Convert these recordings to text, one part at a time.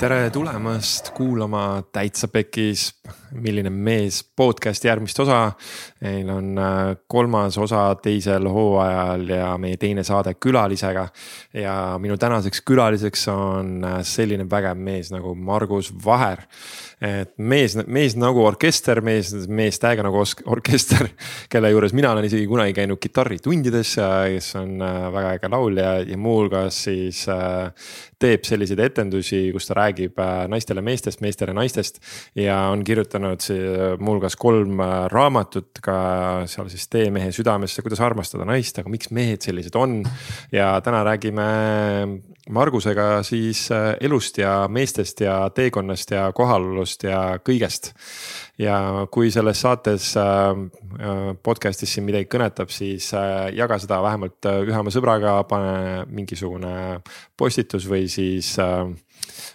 tere tulemast kuulama Täitsa Pekis, milline mees podcast'i järgmist osa. meil on äh, kolmas osa teisel hooajal ja meie teine saade külalisega. ja minu tänaseks külaliseks on äh, selline vägev mees nagu Margus Vaher. et mees, mees nagu orkester, mees, mees täiega nagu orkester, kelle juures mina olen isegi kunagi käinud kitarritundides, kes on äh, väga äge laulja ja muuhulgas siis teeb selliseid etendusi, kus ta räägib naistele meestest, meestele naistest. ja on kirjutanud muuhulgas kolm äh, raamatut ka seal siis Tee mehe südamesse, kuidas armastada naist, aga miks mehed sellised on. ja täna räägime Margusega siis äh, elust ja meestest ja teekonnast ja kohalolust ja kõigest ja kui selles saates podcast'is siin midagi kõnetab, siis jaga seda vähemalt ühe oma sõbraga, pane mingisugune postitus või siis äh,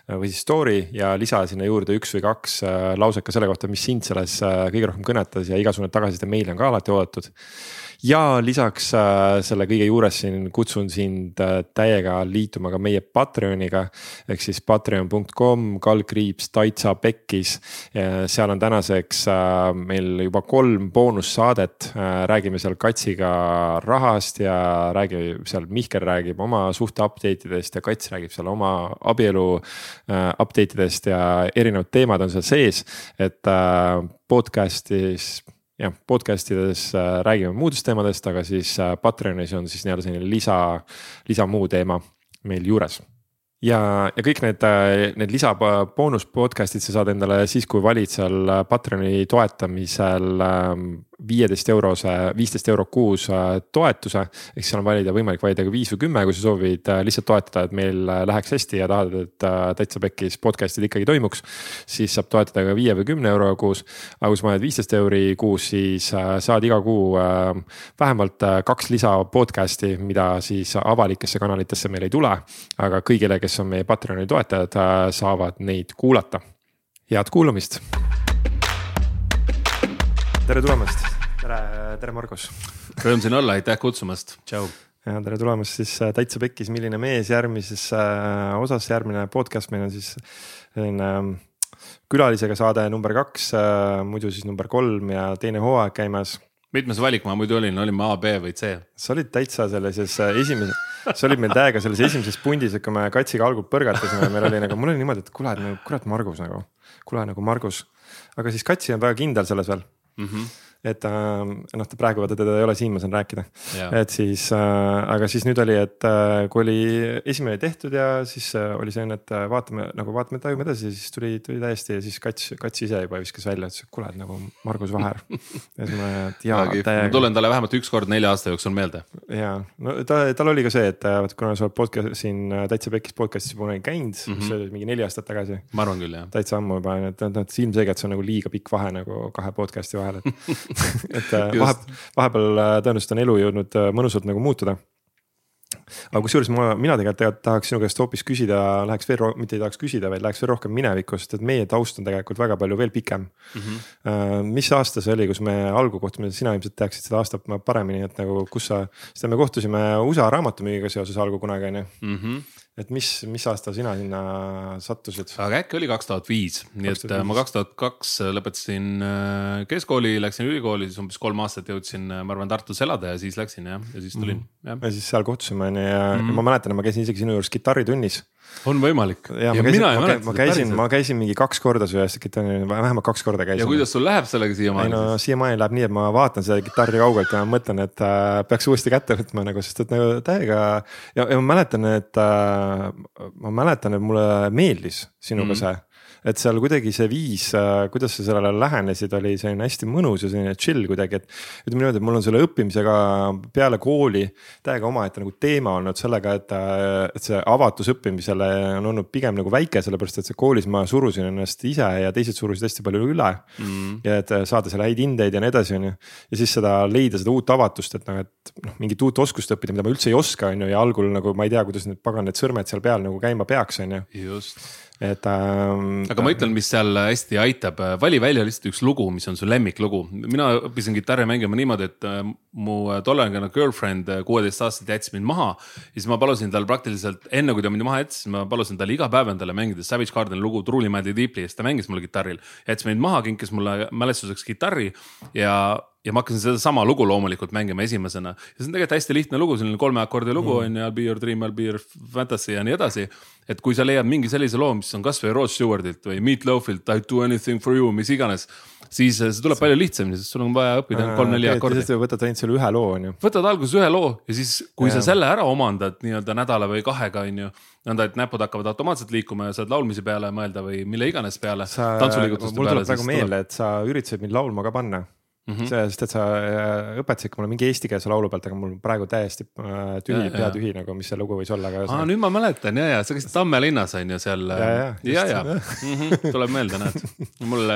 või siis story ja lisa sinna juurde üks või kaks äh, lauset ka selle kohta, mis sind selles äh, kõige rohkem kõnetas ja igasugune tagasiside meile on ka alati oodatud ja lisaks äh, selle kõige juures siin kutsun sind äh, täiega liituma ka meie Patreoniga. ehk siis patreon.com kaldkriips Taitsa Pekkis. seal on tänaseks äh, meil juba kolm boonussaadet, räägime seal Katsiga rahast ja räägime seal, Mihkel räägib oma suhte update idest ja Kats räägib seal oma abielu update idest ja erinevad teemad on seal sees, et podcast'is jah, podcast ides äh, räägime muudest teemadest, aga siis äh, Patreonis on siis nii-öelda selline lisa, lisa muu teema meil juures. Ja, ja kõik need, äh, need lisaboonus podcast'id sa saad endale siis, kui valid seal Patreoni toetamisel ähm, viieteist eurose, viisteist eurot kuus äh, toetuse. ehk seal on valida, võimalik valida ka viis või kümme, kui sa soovid äh, lihtsalt toetada, et meil äh, läheks hästi ja tahad, et täitsa pekkis podcast'id ikkagi toimuks. siis saab toetada ka viie või kümne euroga kuus. aga kui sa paned viisteist euri kuus, siis saad iga kuu vähemalt kaks lisa podcast'i, mida siis avalikesse kanalitesse meil ei tule. aga kõigile, kes on meie Patreoni toetajad, saavad neid kuulata. head kuulamist tere tulemast, tere, tere Margus. Rõõm siin olla, aitäh kutsumast, tšau. ja tere tulemast siis äh, Täitsa Pekkis, milline mees järgmises äh, osas, järgmine podcast meil on siis selline ähm, külalisega saade number kaks, äh, muidu siis number kolm ja teine hooaeg käimas mitmes valik ma muidu olin, olin ma A, B või C? sa olid täitsa sellises esimeses, sa olid meil täiega selles esimeses pundis, et kui me Katsiga algul põrgatasime, meil oli nagu, mul oli niimoodi, et kuule, nagu kurat, Margus nagu, kuule nagu Margus. aga siis Katsi on väga kindel selles veel mm. Et ta noh, ta praegu vaata teda ei ole siin, ma saan rääkida. et siis äh,, aga siis nüüd oli, et äh, kui oli esimene tehtud ja siis äh, oli selline, et äh, vaatame nagu vaatame, tajume edasi, siis tuli, tuli täiesti ja siis kats, kats ise juba viskas välja, ütles, et kuule, et nagu Margus Vaher. ja siis ma, et jaa. ma tulen talle vähemalt üks kord nelja aasta jooksul meelde. ja, no ta, tal oli ka see, et äh, vaat kuna sa oled podcast siin äh, Täitsa Pekis podcast'is juba käinud mm, -hmm. see oli mingi neli aastat tagasi. ma arvan küll jah. täitsa ammu juba, et noh, et ilmselgelt see on nagu liiga pikk vahe nagu kahe podcast'i vahel, et et äh, vahe, vahepeal äh, tõenäoliselt on elu jõudnud äh, mõnusalt nagu muutuda aga kusjuures ma, mina tegelikult tahaks sinu käest hoopis küsida, läheks veel, mitte ei tahaks küsida, vaid läheks veel rohkem minevikku, sest et meie taust on tegelikult väga palju veel pikem mm. -hmm. mis aasta see oli, kus me algul kohtusime, sina ilmselt teaksid seda aastat paremini, et nagu kus sa, sest me kohtusime USA raamatumüügiga seoses algul kunagi on ju. -hmm et mis, mis aasta sina sinna sattusid? aga äkki oli kaks tuhat viis, nii et äh, ma kaks tuhat kaks lõpetasin äh, keskkooli, läksin ülikooli, siis umbes kolm aastat jõudsin, äh, ma arvan, Tartus elada ja siis läksin jah, ja siis tulin mm.. ja siis seal kohtusime on ju ja mm. ma mäletan, ma käisin isegi sinu juures kitarritunnis on võimalik. ja, ja ma käisin, ma, käisin, ma käisin, ma käisin mingi kaks korda su juures kitarri, vähemalt kaks korda käisin. ja kuidas sul läheb sellega siiamaani? ei no siiamaani läheb nii, et ma vaatan seda kitarri kaugelt ja mõtlen, et äh, peaks uuesti kätte võtma nagu, sest et nagu täiega. ja, ja ma mäletan, et äh, ma mäletan, et mulle meeldis sinuga mm -hmm. see et seal kuidagi see viis, äh, kuidas sa sellele lähenesid, oli selline hästi mõnus ja selline chill kuidagi, et. ütleme niimoodi, et mul on selle õppimisega peale kooli täiega omaette nagu teema olnud sellega, et, äh, et see avatus õppimisele on olnud pigem nagu väike, sellepärast et see koolis ma surusin ennast ise ja teised surusid hästi palju üle mm.. ja et saada seal häid hindeid ja nii edasi, on ju. ja siis seda leida seda uut avatust, et noh, et noh, mingit uut oskust õppida, mida ma üldse ei oska, on ju, ja algul nagu ma ei tea, kuidas need pagan, need sõrmed seal peal nagu käima peaks, on ju. just et ähm,. aga ma ütlen, mis seal hästi aitab, vali välja lihtsalt üks lugu, mis on su lemmiklugu. mina õppisin kitarri mängima niimoodi, et äh, mu tolleaegne girlfriend kuueteistaastaselt jättis mind maha. ja siis ma palusin tal praktiliselt enne, kui ta mind maha jättis, ma palusin tal iga päev endale mängida Savage Gardeni lugu Truly Madly Deeply ja siis ta mängis mulle kitarril. jättis mind maha, kinkis mulle mälestuseks kitarri ja ja ma hakkasin sedasama lugu loomulikult mängima esimesena. ja see on tegelikult hästi lihtne lugu, selline kolme akordi lugu mm. on ju, Be your dream, I'll be your fantasy ja nii edasi. et kui sa leiad mingi sellise loo, mis on kasvõi Rod Stewartilt või Meat Loafilt, I do anything for you, mis iganes. siis see tuleb palju lihtsamini, sest sul on vaja õppida kolm-neli akordi. võtad ainult selle ühe loo on ju. võtad alguses ühe loo ja siis, kui ja. sa selle ära omandad nii-öelda nädala või kahega on ju nõnda, et näpud hakkavad automaatselt liikuma ja saad laulmise peale mõelda või mille iganes peale. mul tuleb praegu meelde, et sa üritasid mind laulma ka panna Mm -hmm. sest et sa äh, õpetasidki mulle mingi eestikeelse laulu pealt, aga mul praegu täiesti äh, tühi, pea tühi nagu, mis see lugu võis olla. aa, nüüd ma mäletan ja, ja sa käisid Tamme linnas on ju seal. ja, ja, ja, ja. Mm -hmm. tuleb meelde, näed. mul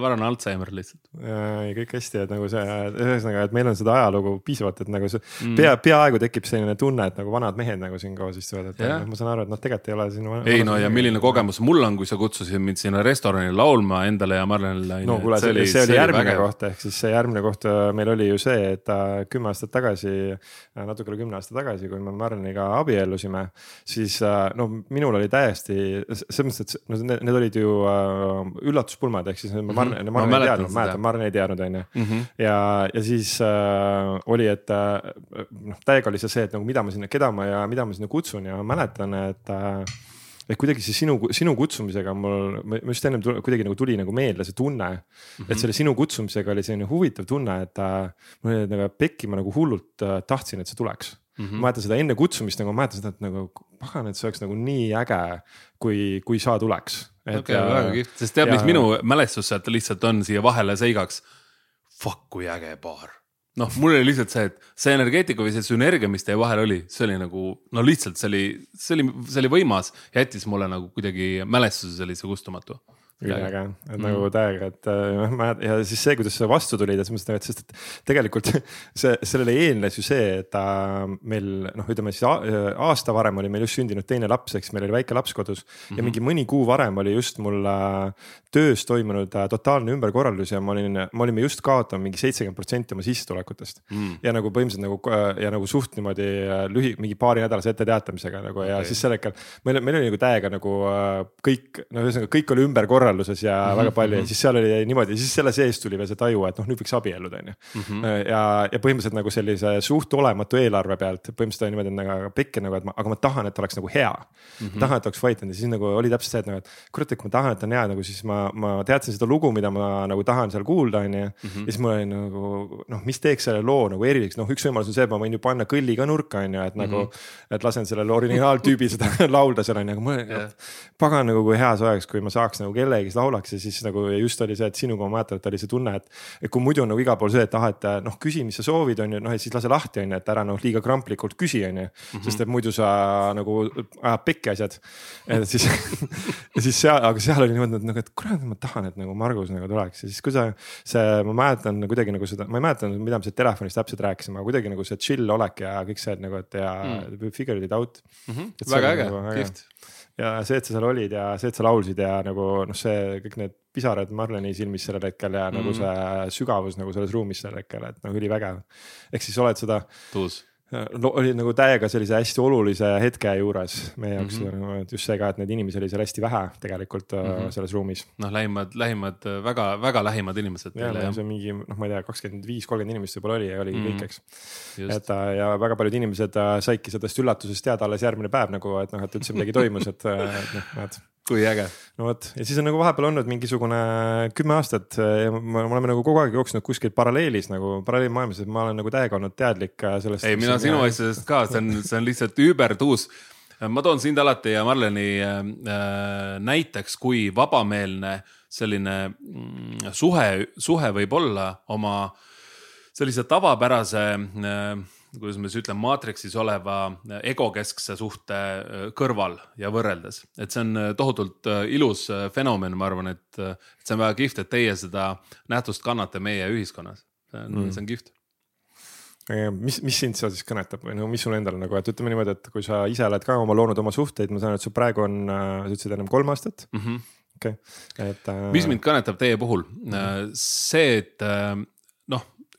varane Alžeimer lihtsalt. ja, kõik hästi, et nagu see, ühesõnaga, et meil on seda ajalugu piisavalt, et nagu see mm. pea, peaaegu tekib selline tunne, et nagu vanad mehed nagu siin koos istuvad, et ja. ma saan aru, et noh, tegelikult ei ole siin. ei no ja milline kogemus mul on, kui sa kutsusid mind sinna restorani laulma endale ja Marlenile. no kuule, see oli, see oli järgmine koht ehk ehk siis see järgmine koht äh, meil oli ju see, et äh, kümme aastat tagasi, äh, natuke üle kümne aasta tagasi, kui me Marleniga abiellusime, siis no minul oli täiesti selles mõttes, et no need, need olid ju üllatuspulmad, ehk siis mm -hmm. Marlen, Marlen ei teadnud, mäletan, Marlen ei teadnud, on ju. Mhm. ja, ja siis äh, oli, et noh, täiega oli see see, et nagu mida ma sinna, keda ma ja mida ma sinna kutsun ja ma mäletan, et äh, et kuidagi see sinu, sinu kutsumisega mul, ma just ennem kuidagi nagu tuli nagu meelde see tunne mm. -hmm. et mhm. selle sinu kutsumisega oli selline huvitav tunne, et äh, mul oli nagu pekki, ma nagu hullult äh, tahtsin, et see tuleks mm. -hmm. ma mäletan seda enne kutsumist nagu ma mäletan seda, et nagu pagan, et see oleks nagu nii äge, kui, kui sa tuleks. okei okay,, väga kihvt, sest tead, mis minu mälestus sealt lihtsalt on siia vahele seigaks. Fuck, kui äge baar noh, mul oli lihtsalt see, et see energeetika või see sünergia, mis teie vahel oli, see oli nagu no lihtsalt see oli, see oli, see oli võimas, jättis mulle nagu kuidagi mälestuse sellise kustumatu üliäge, et mm. nagu täiega, et äh, ma ja siis see, kuidas see vastu tuli, selles mõttes, et sest et tegelikult see, sellele eelnes ju see, et ta meil noh, ütleme siis aasta varem oli meil just sündinud teine laps, eks meil oli väike laps kodus mm -hmm. ja mhm. mingi mõni kuu varem oli just mul äh, töös toimunud äh, totaalne ümberkorraldus ja ma olin, me olime just kaotanud mingi seitsekümmend protsenti oma sissetulekutest mm.. ja nagu põhimõtteliselt nagu ja nagu suht niimoodi lühi, mingi paari nädalase etteteatamisega nagu ja okay. siis sel hetkel meil, meil oli nagu täiega nagu kõik, no ühesõnaga kõik oli ümber korraldatud korralduses ja mm -hmm. väga palju ja mhm. siis seal oli niimoodi, siis selle sees tuli veel see taju, et noh, nüüd võiks abielluda, on ju. Mhm. ja, ja põhimõtteliselt nagu sellise suht olematu eelarve pealt põhimõtteliselt oli niimoodi nagu pikk nagu, et ma, aga ma tahan, et oleks nagu hea mm. -hmm. tahan, et oleks fightinud ja siis nagu oli täpselt see, et nagu, et kurat, et kui ma tahan, et on hea nagu siis ma, ma teadsin seda lugu, mida ma nagu tahan seal kuulda, on ju. Mhm. ja siis mul oli nagu noh, mis teeks selle loo nagu eriliseks, noh, üks võimalus on see, et ma võin ju panna kõlli ka nurka, on ju, et nagu mm. -hmm. et lasen sellel originaaltüübi seda laulda seal on ju, aga mul yeah. pagan nagu kui hea see oleks, kui ma saaks nagu kellegi laulaks ja siis nagu just oli see, et sinuga ma mäletan, et oli see tunne, et. et kui muidu on nagu igal pool see, et ah, et noh, küsi, mis sa soovid, on ju, noh ja siis lase lahti, on ju, et ära noh liiga kramplikult küsi, on ju. Mhm. sest et muidu sa nagu ajad pekki asjad. et siis ja siis seal, aga seal oli niimoodi, et nagu, et kurat, ma tahan, et nagu Margus nagu tuleks ja siis, kui sa. see, ma mäletan kuidagi nagu seda, ma ei mäleta, mida me seal telefonis täpselt rääkisime, aga kuidagi nagu see chill olek ja kõik see nagu, et ja mm. figured it out mm. -hmm. väga äge nagu,, kihvt ja see, et sa seal olid ja see, et sa laulsid ja nagu noh, see kõik need pisarad Marleni silmis sellel hetkel ja mm -hmm. nagu mhm. see sügavus nagu selles ruumis sel hetkel, et nagu ülivägev. ehk siis oled seda. tuus no, oli nagu täiega sellise hästi olulise hetke juures meie jaoks mm, -hmm. et just see ka, et neid inimesi oli seal hästi vähe tegelikult mm -hmm. selles ruumis. noh, lähimad, lähimad väga-väga lähimad inimesed. ja, ja see on mingi noh, ma ei tea, kakskümmend viis, kolmkümmend inimest võib-olla oli ja oligi mm -hmm. kõik, eks. et äh, ja väga paljud inimesed äh, saidki sellest üllatusest teada alles järgmine päev nagu, et noh, et üldse midagi toimus, et noh, näed kui äge. no vot ja siis on nagu vahepeal olnud mingisugune kümme aastat ja me oleme nagu kogu aeg jooksnud kuskil paralleelis nagu paralleelmaailmas, et ma olen nagu täiega olnud teadlik äh, sellest. ei, mina sinu asjadest ka, see on, see on lihtsalt übertuus. ma toon sind alati ja Marleni äh, näiteks, kui vabameelne selline mm, suhe, suhe võib olla oma sellise tavapärase äh, kuidas ma siis ütlen, maatriksis oleva äh, egokeskse suhte äh, kõrval ja võrreldes. et see on äh, tohutult ilus fenomen, ma arvan, et, see on väga kihvt, et teie seda nähtust kannate meie ühiskonnas. see on mm., see on kihvt mis, mis sind seal siis kõnetab või no mis sul endal nagu, et ütleme niimoodi, et kui sa ise oled ka oma loonud oma suhteid, ma saan aru, et sul praegu on, sa ütlesid ennem kolm aastat mm. -hmm. okei okay., et äh.... mis mind kõnetab teie puhul mm, -hmm. see, et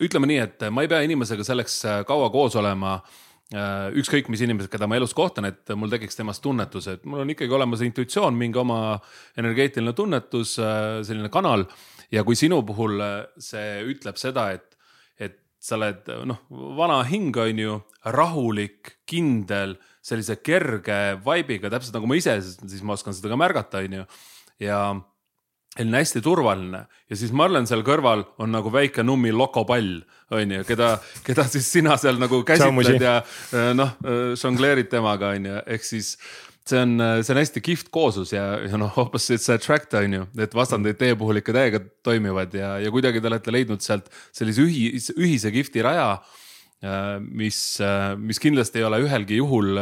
ütleme nii, et ma ei pea inimesega selleks äh, kaua koos olema ükskõik mis inimesed, keda ma elus kohtan, et mul tekiks temast tunnetus, et mul on ikkagi olemas intuitsioon, mingi oma energeetiline tunnetus, selline kanal. ja kui sinu puhul see ütleb seda, et sa oled noh, vana hing on ju, rahulik, kindel, sellise kerge vibe'iga, täpselt nagu ma ise, siis ma oskan seda ka märgata, on ju. ja selline hästi turvaline. Ja siis Marlen seal kõrval on nagu väike nummi lokopall, on ju, keda, keda siis sina seal nagu käsitled ja noh, žongleerid temaga, on ju, ehk siis see on, see on hästi kihvt kooslus ja, ja noh, opposites attract on ju, et vastandid teie puhul ikka täiega toimivad ja, ja kuidagi te olete leidnud sealt sellise ühise, ühise kihvti raja. Äh, mis, äh, mis kindlasti ei ole ühelgi juhul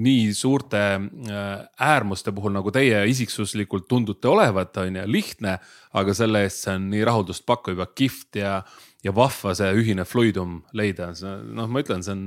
nii suurte äh, äärmuste puhul, nagu teie isiksuslikult tundute olevat, on ju, lihtne. aga selle eest see on nii rahuldust pakkuv ja kihvt ja, ja vahva see ühine fluidum leida, noh, ma ütlen, see on,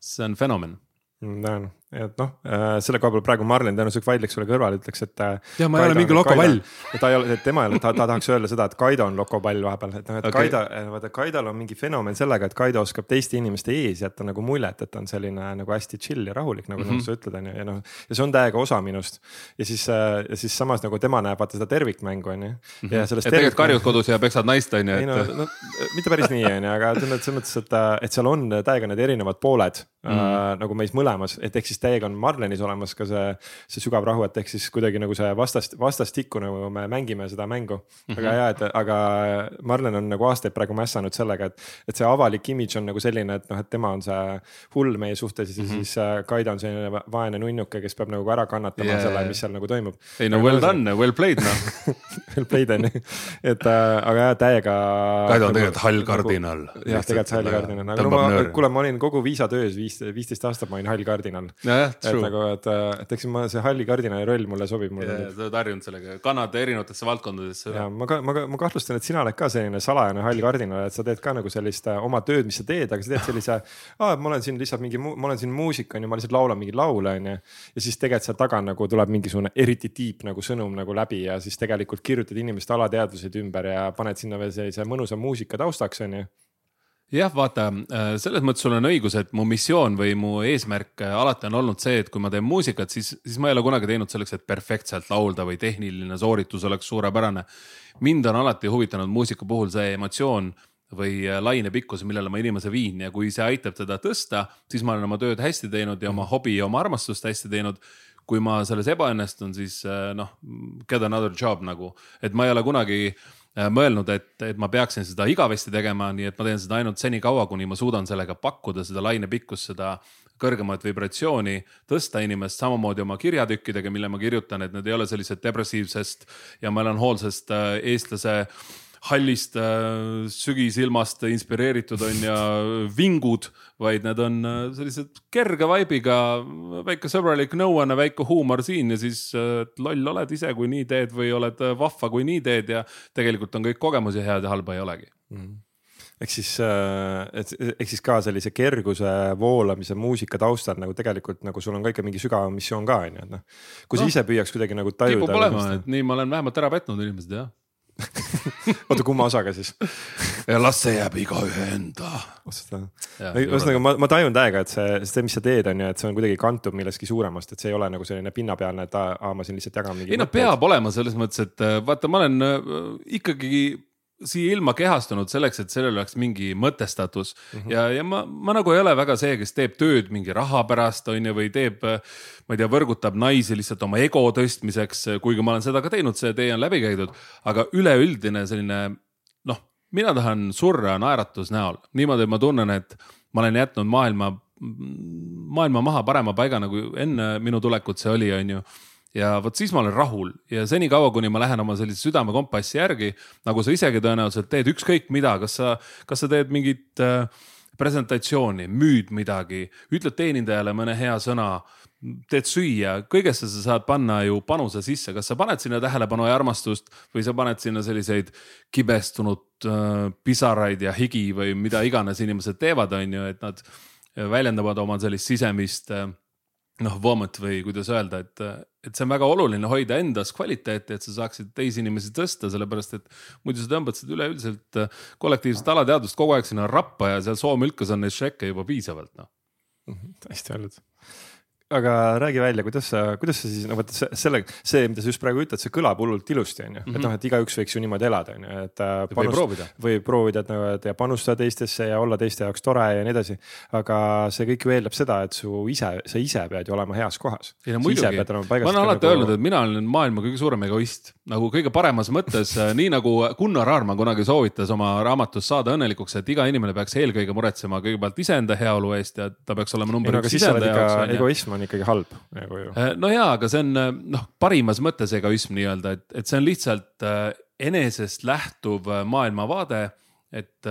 see on fenomen. näen et noh, äh, selle koha peal praegu Marlen tõenäoliselt vaidleks sulle kõrvale, ütleks, et. Äh, ja ma ei ole mingi lokopall. ta ei ole, tema ei ole, ta, ta tahaks öelda seda, et Kaido on lokopall vahepeal, et noh, et okay. Kaido, äh, vaata Kaidol on mingi fenomen sellega, et Kaido oskab teiste inimeste ees jätta nagu muljet, et ta on selline nagu hästi chill ja rahulik, nagu mm, -hmm. nagu sa ütled, on ju, ja noh. ja see on täiega osa minust. ja siis, ja siis samas nagu tema näeb vaata seda tervikmängu, on ju. Mhm. ja sellest. et tegelikult karjud kodus ja peksad naist, on ju, ei no, no mitte päris nii, on ju, aga selles mõttes, et, et seal on täiega need erinevad pooled mm. -hmm. äh, nagu meis mõlemas, et ehk siis täiega on Marlenis olemas ka see, see sügav rahu, et ehk siis kuidagi nagu see vastast, vastastikku nagu me mängime seda mängu mm. -hmm. väga hea, et aga Marlen on nagu aastaid praegu mässanud sellega, et, et see avalik imidž on nagu selline, et noh, et tema on see hull meie suhtes ja mm -hmm. siis äh, Kaida on selline vaene nunnuke, kes peab nagu ära kannatama yeah. selle, mis seal nagu toimub. ei no well done, well played noh well played on ju, et äh, aga jah, täiega. Kaido on tegelikult hall kardinal. jah, tegelikult hall kardinal, aga no ma, kuule, ma olin kogu viisatöös viis, viisteist aastat, ma olin hall kardinal. Et nagu, et, et eks ma see halli kardinali roll mulle sobib. sa oled harjunud sellega, kannad erinevatesse valdkondadesse. ja ma ka, ma, ma kahtlustan, et sina oled ka selline salajane hall kardinal, et sa teed ka nagu sellist äh, oma tööd, mis sa teed, aga sa teed sellise. aa, ma olen siin lihtsalt mingi, ma olen siin muusik on ju, ma lihtsalt laulan mingeid laule on ju. ja siis tegelikult seal taga nagu tuleb mingisugune eriti deep nagu sõnum nagu läbi ja siis tegelikult kirjutad inimeste alateadvused ümber ja paned sinna veel sellise mõnusa muusika taustaks on ju jah, vaata äh, selles mõttes sul on õigus, et mu missioon või mu eesmärk äh, alati on olnud see, et kui ma teen muusikat, siis, siis ma ei ole kunagi teinud selleks, et perfektselt laulda või tehniline sooritus oleks suurepärane. mind on alati huvitanud muusika puhul see emotsioon või äh, laine pikkus, millele ma inimese viin ja kui see aitab teda tõsta, siis ma olen oma tööd hästi teinud ja oma hobi ja oma armastust hästi teinud kui ma selles ebaõnnestun, siis noh, get another job nagu, et ma ei ole kunagi äh, mõelnud, et, et ma peaksin seda igavesti tegema, nii et ma teen seda ainult senikaua, kuni ma suudan sellega pakkuda seda lainepikkust, seda kõrgemat vibratsiooni, tõsta inimest samamoodi oma kirjatükkidega, mille ma kirjutan, et need ei ole sellised depressiivsest ja melanhoolsest äh, eestlase äh, hallist äh, sügisilmast inspireeritud on ja vingud, vaid need on äh, sellised kerge vibe'iga, väike sõbralik nõuanne, väike huumor siin ja siis äh, loll oled ise, kui nii teed või oled vahva, kui nii teed ja tegelikult on kõik kogemusi head ja halba ei olegi mm ehk siis, ehk siis ka sellise kerguse voolamise muusika taustal nagu tegelikult nagu sul on ka ikka mingi sügavam missioon ka on ju, et noh. kui no, sa ise püüaks kuidagi nagu tajuda. kipub olema, et nii ma olen vähemalt ära petnud inimesed jah oota, kumma osaga siis? ja las see jääb igaühe enda. ühesõnaga ma, ma tajun täiega, et see, see, mis sa teed, on ju, et see on kuidagi kantud millestki suuremast, et see ei ole nagu selline pinnapealne, et aa, ma siin lihtsalt jagan mingi. ei no peab olema selles mõttes, et vaata, ma olen äh, ikkagi siia ilma kehastunud selleks, et sellel oleks mingi mõtestatus mm. -hmm. ja, ja ma, ma nagu ei ole väga see, kes teeb tööd mingi raha pärast, on ju, või teeb, ma ei tea, võrgutab naisi lihtsalt oma ego tõstmiseks, kuigi ma olen seda ka teinud, see tee on läbi käidud. aga üleüldine selline noh, mina tahan surra naeratus näol, niimoodi, et ma tunnen, et ma olen jätnud maailma, maailma maha parema paiga, nagu enne minu tulekut see oli, on ju ja vot siis ma olen rahul. Ja senikaua, kuni ma lähen oma sellise südamekompassi järgi, nagu sa isegi tõenäoliselt teed ükskõik mida, kas sa, kas sa teed mingit äh, presentatsiooni, müüd midagi, ütled teenindajale mõne hea sõna, teed süüa, kõigesse sa saad panna ju panuse sisse, kas sa paned sinna tähelepanu ja armastust või sa paned sinna selliseid kibestunud äh, pisaraid ja higi või mida iganes inimesed teevad, on ju, et nad väljendavad oma sellist sisemist äh, noh, vomit või kuidas öelda, et, et see on väga oluline hoida endas kvaliteeti, et sa saaksid teisi inimesi tõsta, sellepärast et muidu sa tõmbad seda üleüldiselt äh, kollektiivset alateadvust kogu aeg sinna rappa ja seal soomülkas on neid šekke juba piisavalt, noh. hästi öeldud aga räägi välja, kuidas sa, kuidas sa siis, no vot selle, see, mida sa just praegu ütled, see kõlab hullult ilusti, on ju, et mhm. noh, et igaüks võiks ju niimoodi elada, on ju, et. Äh, võib proovida. võib proovida, et nagu, et ja panustada teistesse ja olla teiste jaoks tore ja nii edasi. aga see kõik ju eeldab seda, et su ise, sa ise pead ju olema heas kohas. ei no muidugi, ma olen alati nagu... öelnud, et mina olen maailma kõige suurem egoist, nagu kõige paremas mõttes äh, nii nagu Gunnar Aarma kunagi soovitas oma raamatus Saada õnnelikuks, et iga inimene peaks eelkõige muretsema kõigepealt iseenda heaolu eest ja ta peaks olema number üks iseenda jaoks. egoism on ikkagi halb nagu ju. Äh, no jaa, aga see on äh, noh, parimas mõttes egoism nii-öelda, et, et see on lihtsalt äh, enesest lähtuv maailmavaade et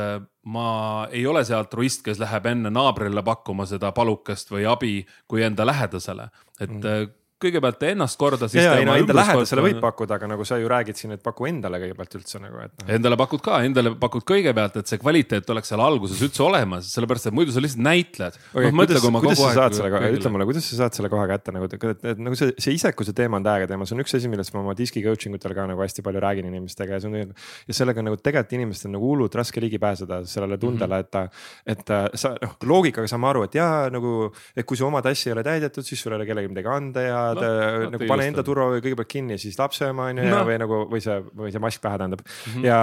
ma ei ole see altruist, kes läheb enne naabrile pakkuma seda palukest või abi kui enda lähedasele. et mm kõigepealt ennast korda. ja, ja ei no enda lähedasele võib pakkuda, aga nagu sa ju räägid siin, et paku endale kõigepealt üldse nagu, et no.. Endale pakud ka, endale pakud kõigepealt, et see kvaliteet oleks seal alguses üldse olemas, sellepärast et muidu sa lihtsalt näitled okay,. No, kuidas, kuidas sa saad selle, ütle mulle, kuidas sa saad selle koha kätte nagu, et, nagu see, see isekuse teema on täiega teema, see on üks asi, millest ma oma diski coaching utel ka nagu hästi palju räägin inimestega ja see on. ja sellega nagu tegelikult inimestel nagu hullult raske ligi pääseda sellele tundele, et, et sa noh, loogikaga saame aru, et jaa nagu, et kui su oma tass ei ole täidetud, siis sul ei ole kellelegi midagi anda ja no, no, nagu pane enda turva kõigepealt kinni ja siis lapse oma on ju no. või nagu või see, või see mask pähe tähendab mm. -hmm. ja,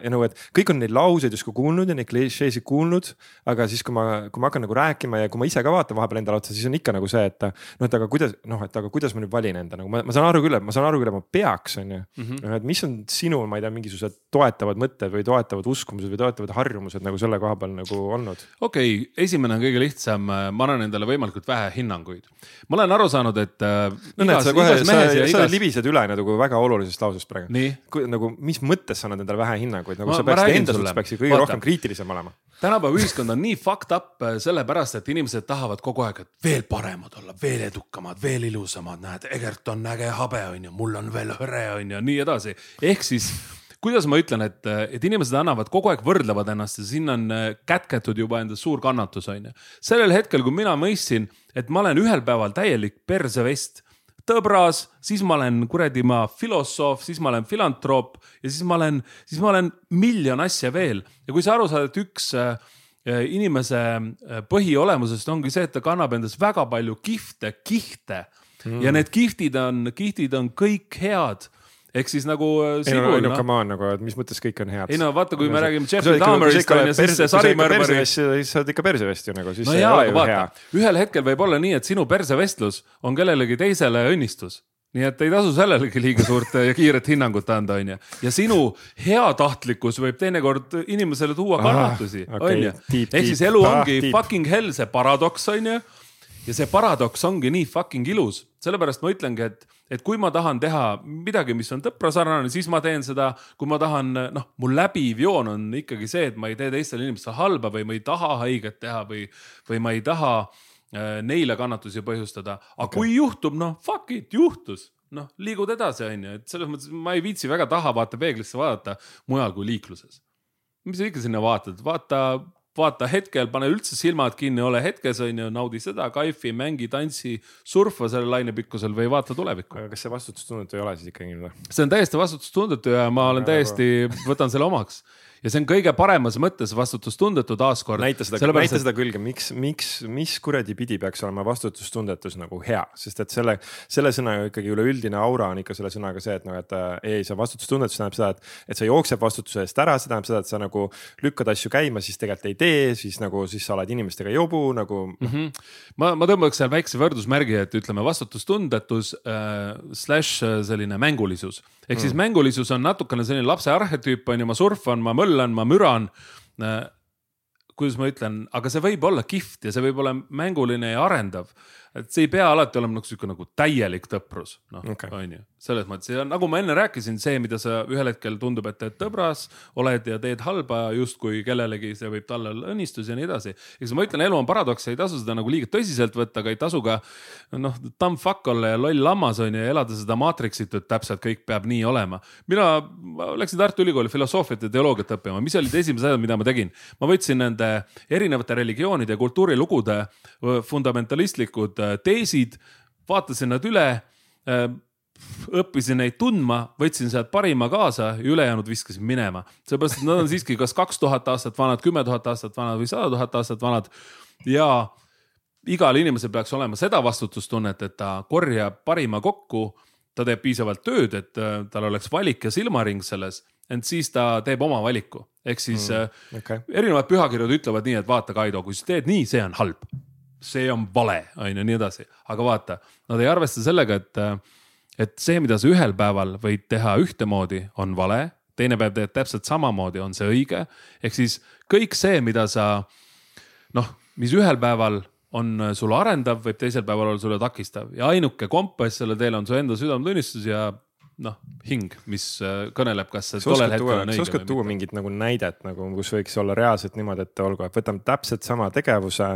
ja nagu, et kõik on neid lauseid justkui kuulnud ja neid klišeesid kuulnud. aga siis, kui ma, kui ma hakkan nagu rääkima ja kui ma ise ka vaatan vahepeal endale otsa, siis on ikka nagu see, et noh, et aga kuidas noh, et aga kuidas ma nüüd valin enda nagu ma, ma saan aru küll, et ma saan aru küll, et ma peaks, on ju. Mhm. noh, et mis on sinu, ma ei tea, mingisugused toetavad mõtted või toetavad uskumused või toetavad harjumused nagu selle koha peal nagu olnud? okei okay,, esimene on kõige lihtsam, ma annan endale võimalikult vähe hinnanguid. ma olen aru saanud, et äh, no, igas, sa kohe, sa, sa igas... libised üle nagu väga olulisest lausest praegu. nagu mis mõttes sa annad endale vähe hinnanguid, nagu ma, sa peaksid enda suhtes peaksid kõige Vaata. rohkem kriitilisem olema. tänapäeva ühiskond on nii fucked up äh, sellepärast, et inimesed tahavad kogu aeg, et veel paremad olla, veel edukamad, veel ilusamad, näed, Egert on äge habe, on ju, mul on veel hõre, on ju, nii edasi. ehk siis kuidas ma ütlen, et, et inimesed annavad kogu aeg võrdlevad ennast ja sinna on äh, kätketud juba enda suur kannatus, on ju. sellel hetkel, kui mina mõistsin, et ma olen ühel päeval täielik persevest tõbras, siis ma olen kuradi ma filosoof, siis ma olen filantroop ja siis ma olen, siis ma olen miljon asja veel. ja kui sa aru saad, et üks äh, inimese äh, põhiolemusest ongi see, et ta kannab endas väga palju kihvte, kihte mm. ja need kihtid on, kihtid on kõik head ehk siis nagu äh, Sigul. ei no, no come on nagu, et mis mõttes kõik on head. ei no vaata, kui me räägime Jeffrey Dahmerist on ju, siis see sarimõrvari. siis sa oled ikka persevest ju nagu, siis no see jaa, ei ole ju hea. ühel hetkel võib olla nii, et sinu persevestlus on kellelegi teisele õnnistus nii et ei tasu sellelegi liiga suurt ja kiiret hinnangut anda, onju. ja sinu heatahtlikkus võib teinekord inimesele tuua kannatusi, onju. ehk siis elu ongi ah, fucking hell, see paradoks, onju. Ja see paradoks ongi nii fucking ilus, sellepärast ma ütlengi, et et kui ma tahan teha midagi, mis on tõpra sarnane, siis ma teen seda. kui ma tahan, noh, mu läbiv joon on ikkagi see, et ma ei tee teistele inimestele halba või ma ei taha haiget teha või, või ma ei taha äh, neile kannatusi põhjustada. aga okay. kui juhtub, noh, fuck it, juhtus noh, liigud edasi, on ju, et selles mõttes ma ei viitsi väga tahavaatepeeglisse vaadata mujal kui liikluses. mis sa ikka sinna vaatad, vaata vaata hetkel, pane üldse silmad kinni, ole hetkes, on ju, naudi seda, kaifi, mängi, tantsi, surfa sellel lainepikkusel või vaata tulevikku. aga kas see vastutustundetu ei ole siis ikkagi või? see on täiesti vastutustundetu ja ma olen täiesti, võtan selle omaks ja see on kõige paremas mõttes vastutustundetu taaskord. näita seda, näita seda külge, miks, miks, mis kuradi pidi peaks olema vastutustundetus nagu hea, sest et selle, selle sõna ju ikkagi üleüldine aura on ikka selle sõnaga see, et noh, et äh, ei, see vastutustundetus tähendab seda, et, et sa jooksed vastutuse eest ära, see tähendab seda, et sa nagu lükkad asju käima, siis tegelikult ei tee, siis nagu, siis sa oled inimestega jobu nagu mm. -hmm. ma, ma tõmbaks seal väikse võrdusmärgi, et ütleme vastutustundetus äh, slaš äh, selline mängulisus ehk mm. siis mängulisus on natukene selline lapse arhetüüp on ju, ma surfan, ma möllan, ma müran äh, kuidas ma ütlen, aga see võib olla kihvt ja see võib olla mänguline ja arendav. Et see ei pea alati olema nagu sihuke nagu täielik tõprus, noh Okei. on ju, selles mõttes ja nagu ma enne rääkisin, see, mida sa ühel hetkel tundub, et teed tõbras, oled ja teed halba justkui kellelegi, see võib talle olla õnnistus ja nii edasi. eks ma ütlen, elu on paradoks, ei tasu seda nagu liiga tõsiselt võtta, aga ei tasu ka noh, dumb fuck olla ja loll lammas on ju ja elada seda maatriksit, et täpselt kõik peab nii olema. mina läksin Tartu Ülikooli filosoofiat ja teoloogiat õppima, mis olid esimesed asjad, mida ma tegin? ma võtsin nende erinevate religioonide ja kultuurilugude fundamentalistlikud ö, teesid, vaatasin nad üle õppisin neid tundma, võtsin sealt parima kaasa ja ülejäänud viskasin minema. seepärast, et nad on siiski kas kaks tuhat aastat vanad, kümme tuhat aastat vanad või sada tuhat aastat vanad. ja igal inimesel peaks olema seda vastutustunnet, et ta korjab parima kokku. ta teeb piisavalt tööd, et äh, tal oleks valik ja silmaring selles, ent siis ta teeb oma valiku. ehk siis mm, okei. erinevad pühakirjad ütlevad nii, et vaata, Kaido, kui sa teed nii, see on halb. See on vale, on ju, nii edasi. aga vaata, nad ei arvesta sellega, et et see, mida sa ühel päeval võid teha ühtemoodi, on vale, teine päev teed täpselt samamoodi, on see õige. ehk siis kõik see, mida sa noh, mis ühel päeval on sulle arendav, võib teisel päeval olla sulle takistav ja ainuke kompass selle teel on su enda südametunnistus ja noh, hing, mis äh, kõneleb, kas see sa tollel oskad hetkel on sa õige oskad või tuua mingit nagu näidet nagu, kus võiks olla reaalselt niimoodi, et olgu, et võtame täpselt sama tegevuse.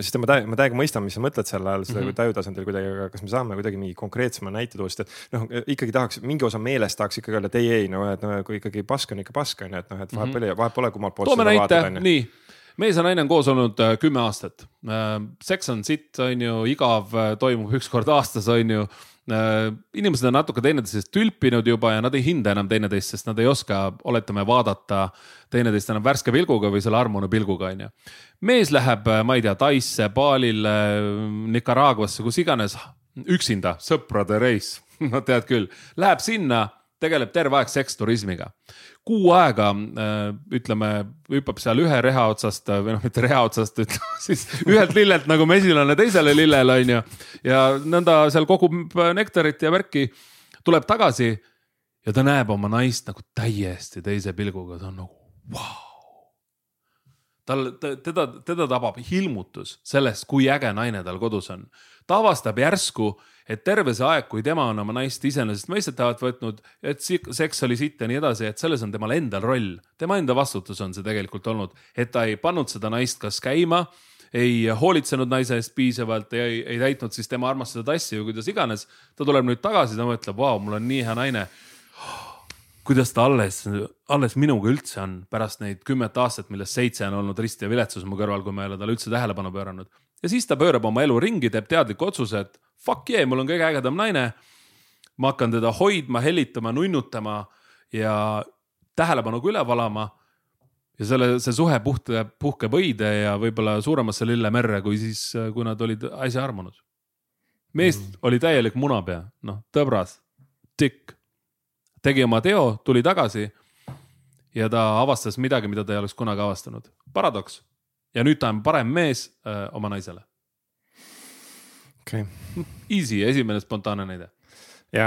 Sest ma täiega, ma täiega mõistan, mis sa mõtled selle all, seda mm Mhm. -hmm. taju tasandil kuidagi, aga kas me saame kuidagi mingi konkreetsema näite tuua, sest et noh, ikkagi tahaks mingi osa meelest tahaks ikkagi öelda, et ei, ei no, et noh, kui ikkagi pask on ikka pask on ju, et noh, et vahet pole, vahet pole, kummalt poolt Mhm. toome näite, nii mees ja naine on koos olnud äh, kümme aastat. seks on sitt, on ju, igav, äh, toimub üks kord aastas, on ju. Inimesed on natuke teineteisest tülpinud juba ja nad ei hinda enam teineteist, sest nad ei oska, oletame, vaadata teineteist enam värske pilguga või selle armunud pilguga, on ju. mees läheb, ma ei tea, Taisse, Balile, Nicaraguasse, kus iganes, üksinda, sõprade reis. No tead küll, läheb sinna tegeleb terve aeg seksturismiga. kuu aega ütleme, hüppab seal ühe reha otsast või noh, mitte reha otsast, ütleme siis ühelt lillelt nagu mesilane teisele lillele on ju. ja nõnda seal kogub nektarit ja värki, tuleb tagasi ja ta näeb oma naist nagu täiesti teise pilguga, ta on nagu vau tal, teda, teda tabab hilmutus sellest, kui äge naine tal kodus on. ta avastab järsku, et terve see aeg, kui tema on oma naist iseenesestmõistetavalt võtnud, et seks oli sitt ja nii edasi, et selles on temal endal roll. tema enda vastutus on see tegelikult olnud, et ta ei pannud seda naist kas käima, ei hoolitsenud naise eest piisavalt, ei, ei täitnud siis tema armastatud asju või kuidas iganes. ta tuleb nüüd tagasi, ta mõtleb, vau, mul on nii hea naine kuidas ta alles, alles minuga üldse on pärast neid kümmet aastat, millest seitse on olnud risti ja viletsus mu kõrval, kui ma ei ole talle üldse tähelepanu pööranud. Ja siis ta pöörab oma elu ringi, teeb teadliku otsuse, et fuck yeah, mul on kõige ägedam naine. ma hakkan teda hoidma, hellitama, nunnutama ja tähelepanuga üle valama. ja selle, see suhe puhkeb, puhkeb õide ja võib-olla suuremasse lillemerre, kui siis, kui nad olid äsja armunud. mees mm. oli täielik munapea, noh, tõbras, tikk tegi oma teo, tuli tagasi ja ta avastas midagi, mida ta ei oleks kunagi avastanud. paradoks. Ja nüüd ta on parem mees öö, oma naisele. okei okay.. Easy, esimene spontaanne näide. ja,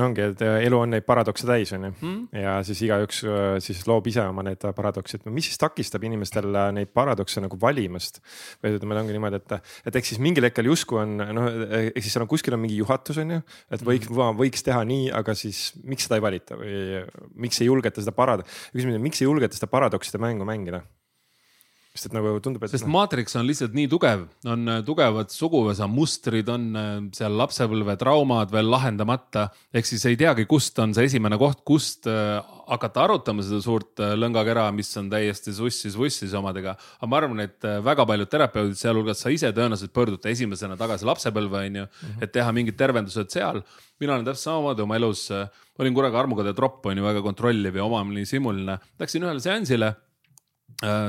no ongi, et elu on neid paradokse täis, on ju Hmm? ja siis igaüks äh, siis loob ise oma need paradoksid, mis siis takistab inimestel äh, neid paradokse nagu valimast. või ütleme, ongi niimoodi, et, et eks siis mingil hetkel justkui on noh, ehk siis seal on kuskil on mingi juhatus, on ju. et võiks, võiks teha nii, aga siis miks seda ei valita või miks ei julgeta seda parad-, küsimus on, miks ei julgeta seda paradokside mängu mängida? Sest et nagu tundub, et. sest no. maatriks on lihtsalt nii tugev, on äh, tugevad suguvõsa mustrid, on äh, seal lapsepõlve traumad veel lahendamata. ehk siis ei teagi, kust on see esimene koht, kust äh, hakata arutama seda suurt lõngakera, mis on täiesti sussis-vussis omadega. aga ma arvan, et väga paljud terapeudid, sealhulgas sa ise tõenäoliselt pöördute esimesena tagasi lapsepõlve, on ju, et teha mingid tervendused seal. mina olen täpselt samamoodi oma elus, olin kunagi armukade tropp, on ju, väga kontrolliv ja omamini simuline. Läksin ühele seansile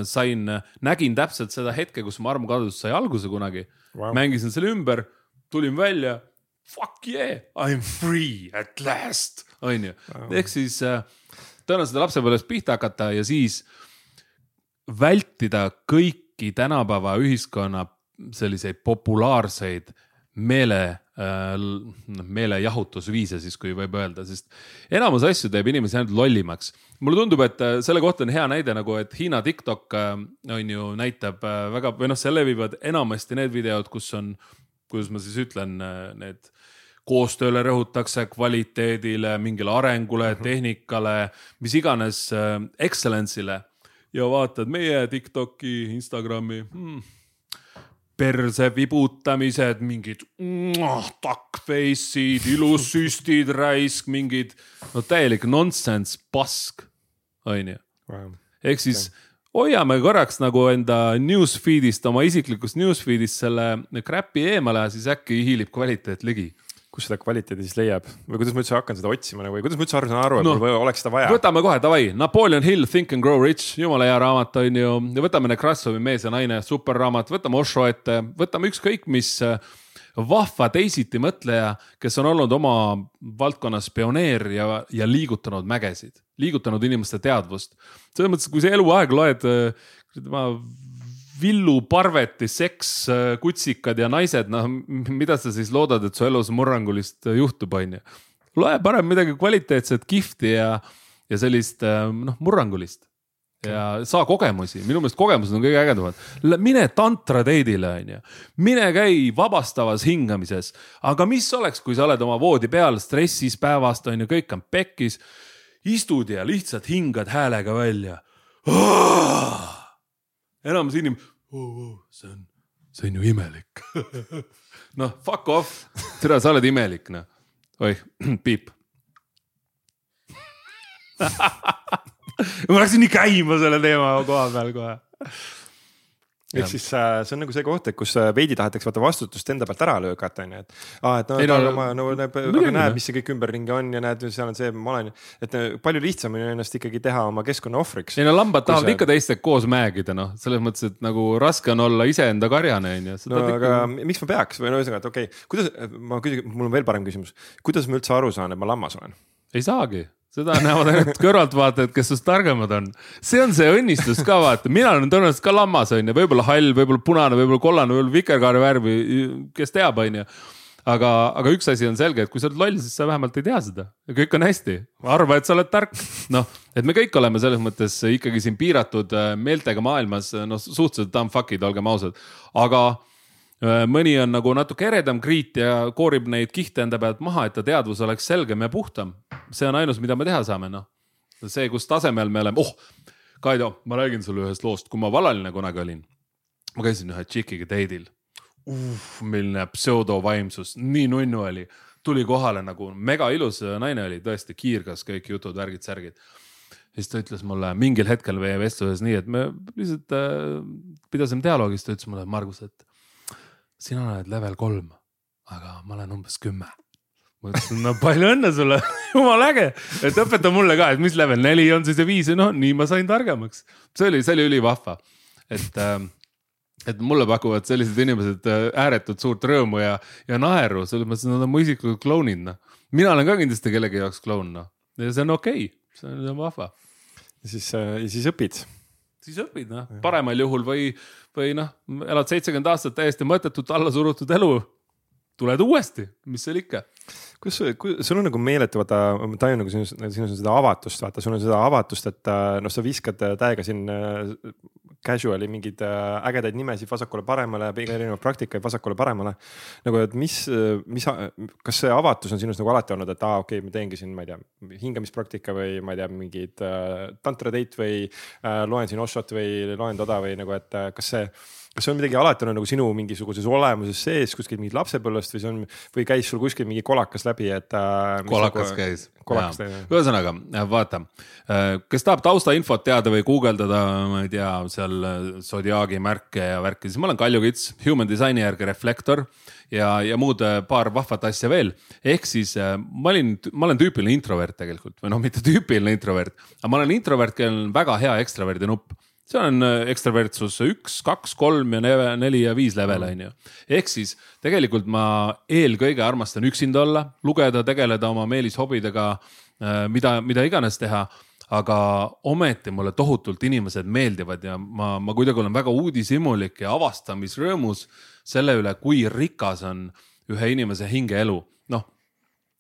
sain, nägin täpselt seda hetke, kus mu armukadedus sai alguse kunagi. Wow.. mängisin selle ümber, tulin välja. Fuck yeah, I m free at last, on ju wow.. ehk siis tõenäoliselt lapsepõlvest pihta hakata ja siis vältida kõiki tänapäeva ühiskonna selliseid populaarseid meele meelejahutusviise siis, kui võib öelda, sest enamus asju teeb inimesi ainult lollimaks. mulle tundub, et selle kohta on hea näide nagu, et Hiina TikTok on ju, näitab väga või noh, seal levivad enamasti need videod, kus on kuidas ma siis ütlen, need koostööle rõhutakse, kvaliteedile, mingile arengule, Mhm. tehnikale, mis iganes äh, excellence'ile. ja vaatad meie Tiktoki, Instagrami hmm, perse vibutamised, mingid duckface'id, ilussüstid, raisk, mingid no täielik nonsense, pask, onju. ehk siis hoiame korraks nagu enda newsfeed'ist, oma isiklikust newsfeed'ist selle crap'i eemale, siis äkki hiilib kvaliteet ligi kus seda kvaliteedi siis leiab või kuidas ma üldse hakkan seda otsima nagu või kuidas ma üldse saan aru, et No. mul oleks seda vaja? võtame kohe, davai, Napoleon Hill, Think and Grow Rich, jumala hea raamat on ju, võtame Nekrassovi Mees ja naine, superraamat, võtame Osho ette, võtame ükskõik mis äh, vahva teisitimõtleja, kes on olnud oma valdkonnas pioneer ja, ja liigutanud mägesid, liigutanud inimeste teadvust. selles mõttes, kui sa eluaeg loed äh, tema Villu Parveti seks, kutsikad ja naised, noh, mida sa siis loodad, et su elus murrangulist äh, juhtub, onju. loe parem midagi kvaliteetset, kihvti ja, ja sellist äh, noh, murrangulist ja saa kogemusi, minu meelest kogemused on kõige ägedamad. mine tantra date'ile, onju, mine käi vabastavas hingamises, aga mis oleks, kui sa oled oma voodi peal stressis päevast, onju, kõik on pekkis. istud ja lihtsalt hingad häälega välja. Enamus inim- oh,, oh, see on, see on ju imelik noh, fuck off, tere, sa oled imelik, noh. oih, piip ma läksin nii käima selle teema koha peal kohe. Ehk siis äh, see on nagu see koht, et kus äh, veidi tahetakse vaata vastutust enda pealt ära lükata, onju, et. aa, et Ei, no, no- aga ma nagu näeb, aga näed, mis see kõik ümberringi on ja näed, seal on see, ma olen, et äh, palju lihtsam on ju ennast ikkagi teha oma keskkonna ohvriks. ei no lambad tahavad sa- ikka teistega koos mäegida, noh, selles mõttes, et nagu raske on olla iseenda karjane, onju. no aga miks ma peaks või no ühesõnaga, et okei okay,, kuidas, ma küsin, mul on veel parem küsimus, kuidas ma üldse aru saan, et ma lammas olen? ei saagi, seda näevad ainult kõrvaltvaatajad, kes sinust targemad on. see on see õnnistus ka vaata, mina olen tõenäoliselt ka lammas onju, võib-olla hall, võib-olla punane, võib-olla kollane, võib-olla vikerkaare värvi, kes teab, onju aga, aga üks asi on selge, et kui sa oled loll, siis sa vähemalt ei tea seda. Ja kõik on hästi. arva, et sa oled tark, noh, et me kõik oleme selles mõttes ikkagi siin piiratud äh, meeltega maailmas, noh suhteliselt dumb fuck'id, olgem ausad, aga mõni on nagu natuke eredam kriit ja koorib neid kihte enda pealt maha, et ta teadvus oleks selgem ja puhtam. see on ainus, mida me teha saame, noh. see, kus tasemel me oleme, oh, Kaido, ma räägin sulle ühest loost, kui ma valaline kunagi olin. ma käisin ühe tšikiga date'il milline pseudovaimsus, nii nunnu oli, tuli kohale nagu mega ilus naine oli, tõesti kiirgas kõik jutud, värgid, särgid. siis ta ütles mulle mingil hetkel meie vestluses nii, et me lihtsalt äh, pidasime dialoogi, siis ta ütles mulle, Margus, et sina oled level kolm, aga ma olen umbes kümme. ma ütlesin, no palju õnne sulle jumala äge, et õpeta mulle ka, et mis level neli on siis ja viis ja noh, nii ma sain targemaks. see oli, see oli ülivahva, et äh, et mulle pakuvad sellised inimesed äh, ääretult suurt rõõmu ja, ja naeru, selles mõttes, et nad on mu isiklikud klounid, noh. mina olen ka kindlasti kellegi jaoks kloun, noh. ja see on okei okay., see on vahva. ja siis äh,, ja siis õpid. siis õpid, noh, paremal juhul või, või noh, elad seitsekümmend aastat täiesti mõttetut alla surutud elu. tuled uuesti, mis seal ikka kus, sul on nagu meeletu, vaata, ma tajun nagu sinus, sinus on seda avatust, vaata, sul on seda avatust, et äh, noh, sa viskad täiega siin äh, casual'i mingeid äh, ägedaid nimesid vasakule-paremale, erinevaid praktikaid vasakule-paremale. nagu, et mis, mis, kas see avatus on sinus nagu alati olnud, et aa ah,, okei okay,, ma teengi siin, ma ei tea, hingamispraktika või ma ei tea, mingid äh, tantra date või äh, loen siin Oshot või loen toda või nagu, et äh, kas see kas see on midagi alati olnud nagu sinu mingisuguses olemuses sees kuskil mingit lapsepõlvest või see on või käis sul kuskil mingi kolakas läbi, et äh,? kolakas nagu, käis. kolakas käis. ühesõnaga vaata, kes tahab taustainfot teada või guugeldada, ma ei tea, seal Zodiaagi märke ja värki, siis ma olen Kalju Kits, human design'i järgi Reflektor ja, ja muud äh, paar vahvat asja veel. ehk siis äh, ma olin, ma olen tüüpiline introvert tegelikult või noh, mitte tüüpiline introvert, aga ma olen introvert, kellel on väga hea ekstraverdi nupp see on äh, ekstravertsus üks, kaks, kolm ja neli ja viis level on ju. ehk siis tegelikult ma eelkõige armastan üksinda olla, lugeda, tegeleda oma meelishobidega, mida, mida iganes teha aga ometi mulle tohutult inimesed meeldivad ja ma, ma kuidagi olen väga uudishimulik ja avastamisrõõmus selle üle, kui rikas on ühe inimese hingeelu. noh,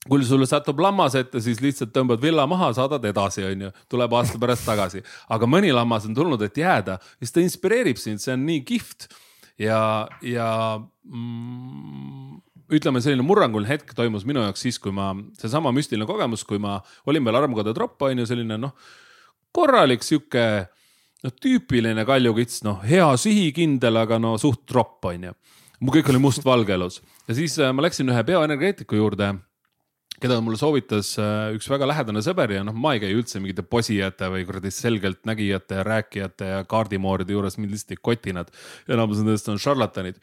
kui sulle satub lammas ette, siis lihtsalt tõmbad villa maha, saadad edasi, onju, tuleb aasta pärast tagasi. aga mõni lammas on tulnud, et jääda, siis ta inspireerib sind, see on nii kihvt ja, ja mm, ütleme, selline murranguline hetk toimus minu jaoks siis, kui ma, seesama müstiline kogemus, kui ma olin veel armukoda tropp, on ju, selline noh, korralik sihuke noh, tüüpiline kaljukits, noh, hea sihikindel, aga no suht tropp, on ju. mu kõik oli mustvalge elus ja siis äh, ma läksin ühe bioenergeetiku juurde keda mulle soovitas äh, üks väga lähedane sõber ja noh, ma ei käi üldse mingite posijate või kuradi selgeltnägijate ja rääkijate ja kaardimooride juures, mind lihtsalt ei koti nad. enamus nendest on šarlatanid.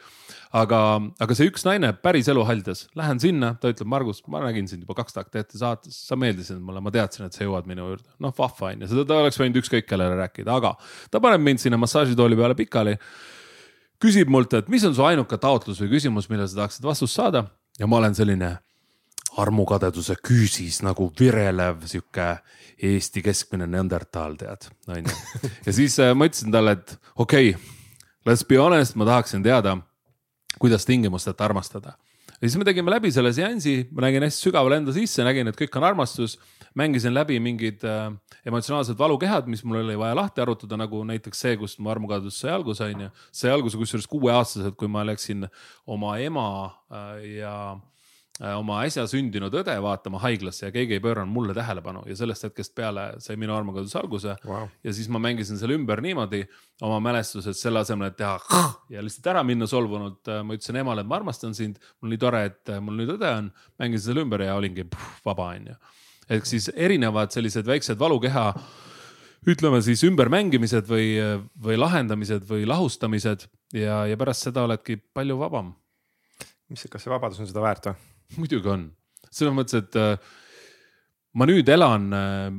aga, aga see üks naine päris elu haldas, lähen sinna, ta ütleb, Margus, ma nägin sind juba kaks takti saates, sa meeldisid mulle, ma teadsin, et sa jõuad minu juurde. noh, vahva on ju, seda ta oleks võinud ükskõik kellele rääkida, aga ta paneb mind sinna massaažitooli peale pikali küsib mult, et mis on su ainuke taotlus või küsimus, millele sa tahaksid vastust saada ja ma olen selline armukadeduse küüsis nagu virelev sihuke Eesti keskmine neandertaal, tead, onju. ja siis äh, ma ütlesin talle, et okei okay,, let's be honest, ma tahaksin teada, kuidas tingimusteta armastada. ja siis me tegime läbi selle seansi, ma nägin hästi sügavale enda sisse, nägin, et kõik on armastus. mängisin läbi mingid äh, emotsionaalsed valukehad, mis mul oli vaja lahti arutada, nagu näiteks see, kust mu armukadedus sai alguse, onju. sai alguse kusjuures kuueaastaselt, kui ma läksin oma ema äh, ja oma äsja sündinud õde vaatama haiglasse ja keegi ei pööranud mulle tähelepanu ja sellest hetkest peale sai minu armukadus alguse wow.. ja siis ma mängisin selle ümber niimoodi oma mälestused selle asemel, et teha ja lihtsalt ära minna solvunult. Äh, ma ütlesin emale, et ma armastan sind, mul nii tore, et äh, mul nüüd õde on. mängisin selle ümber ja olingi puh, vaba, onju. ehk siis erinevad sellised väiksed valukeha ütleme siis ümbermängimised või, või lahendamised või lahustamised ja, ja pärast seda oledki palju vabam. mis, kas see vabadus on seda väärt või? muidugi on, selles mõttes, et äh, ma nüüd elan äh,,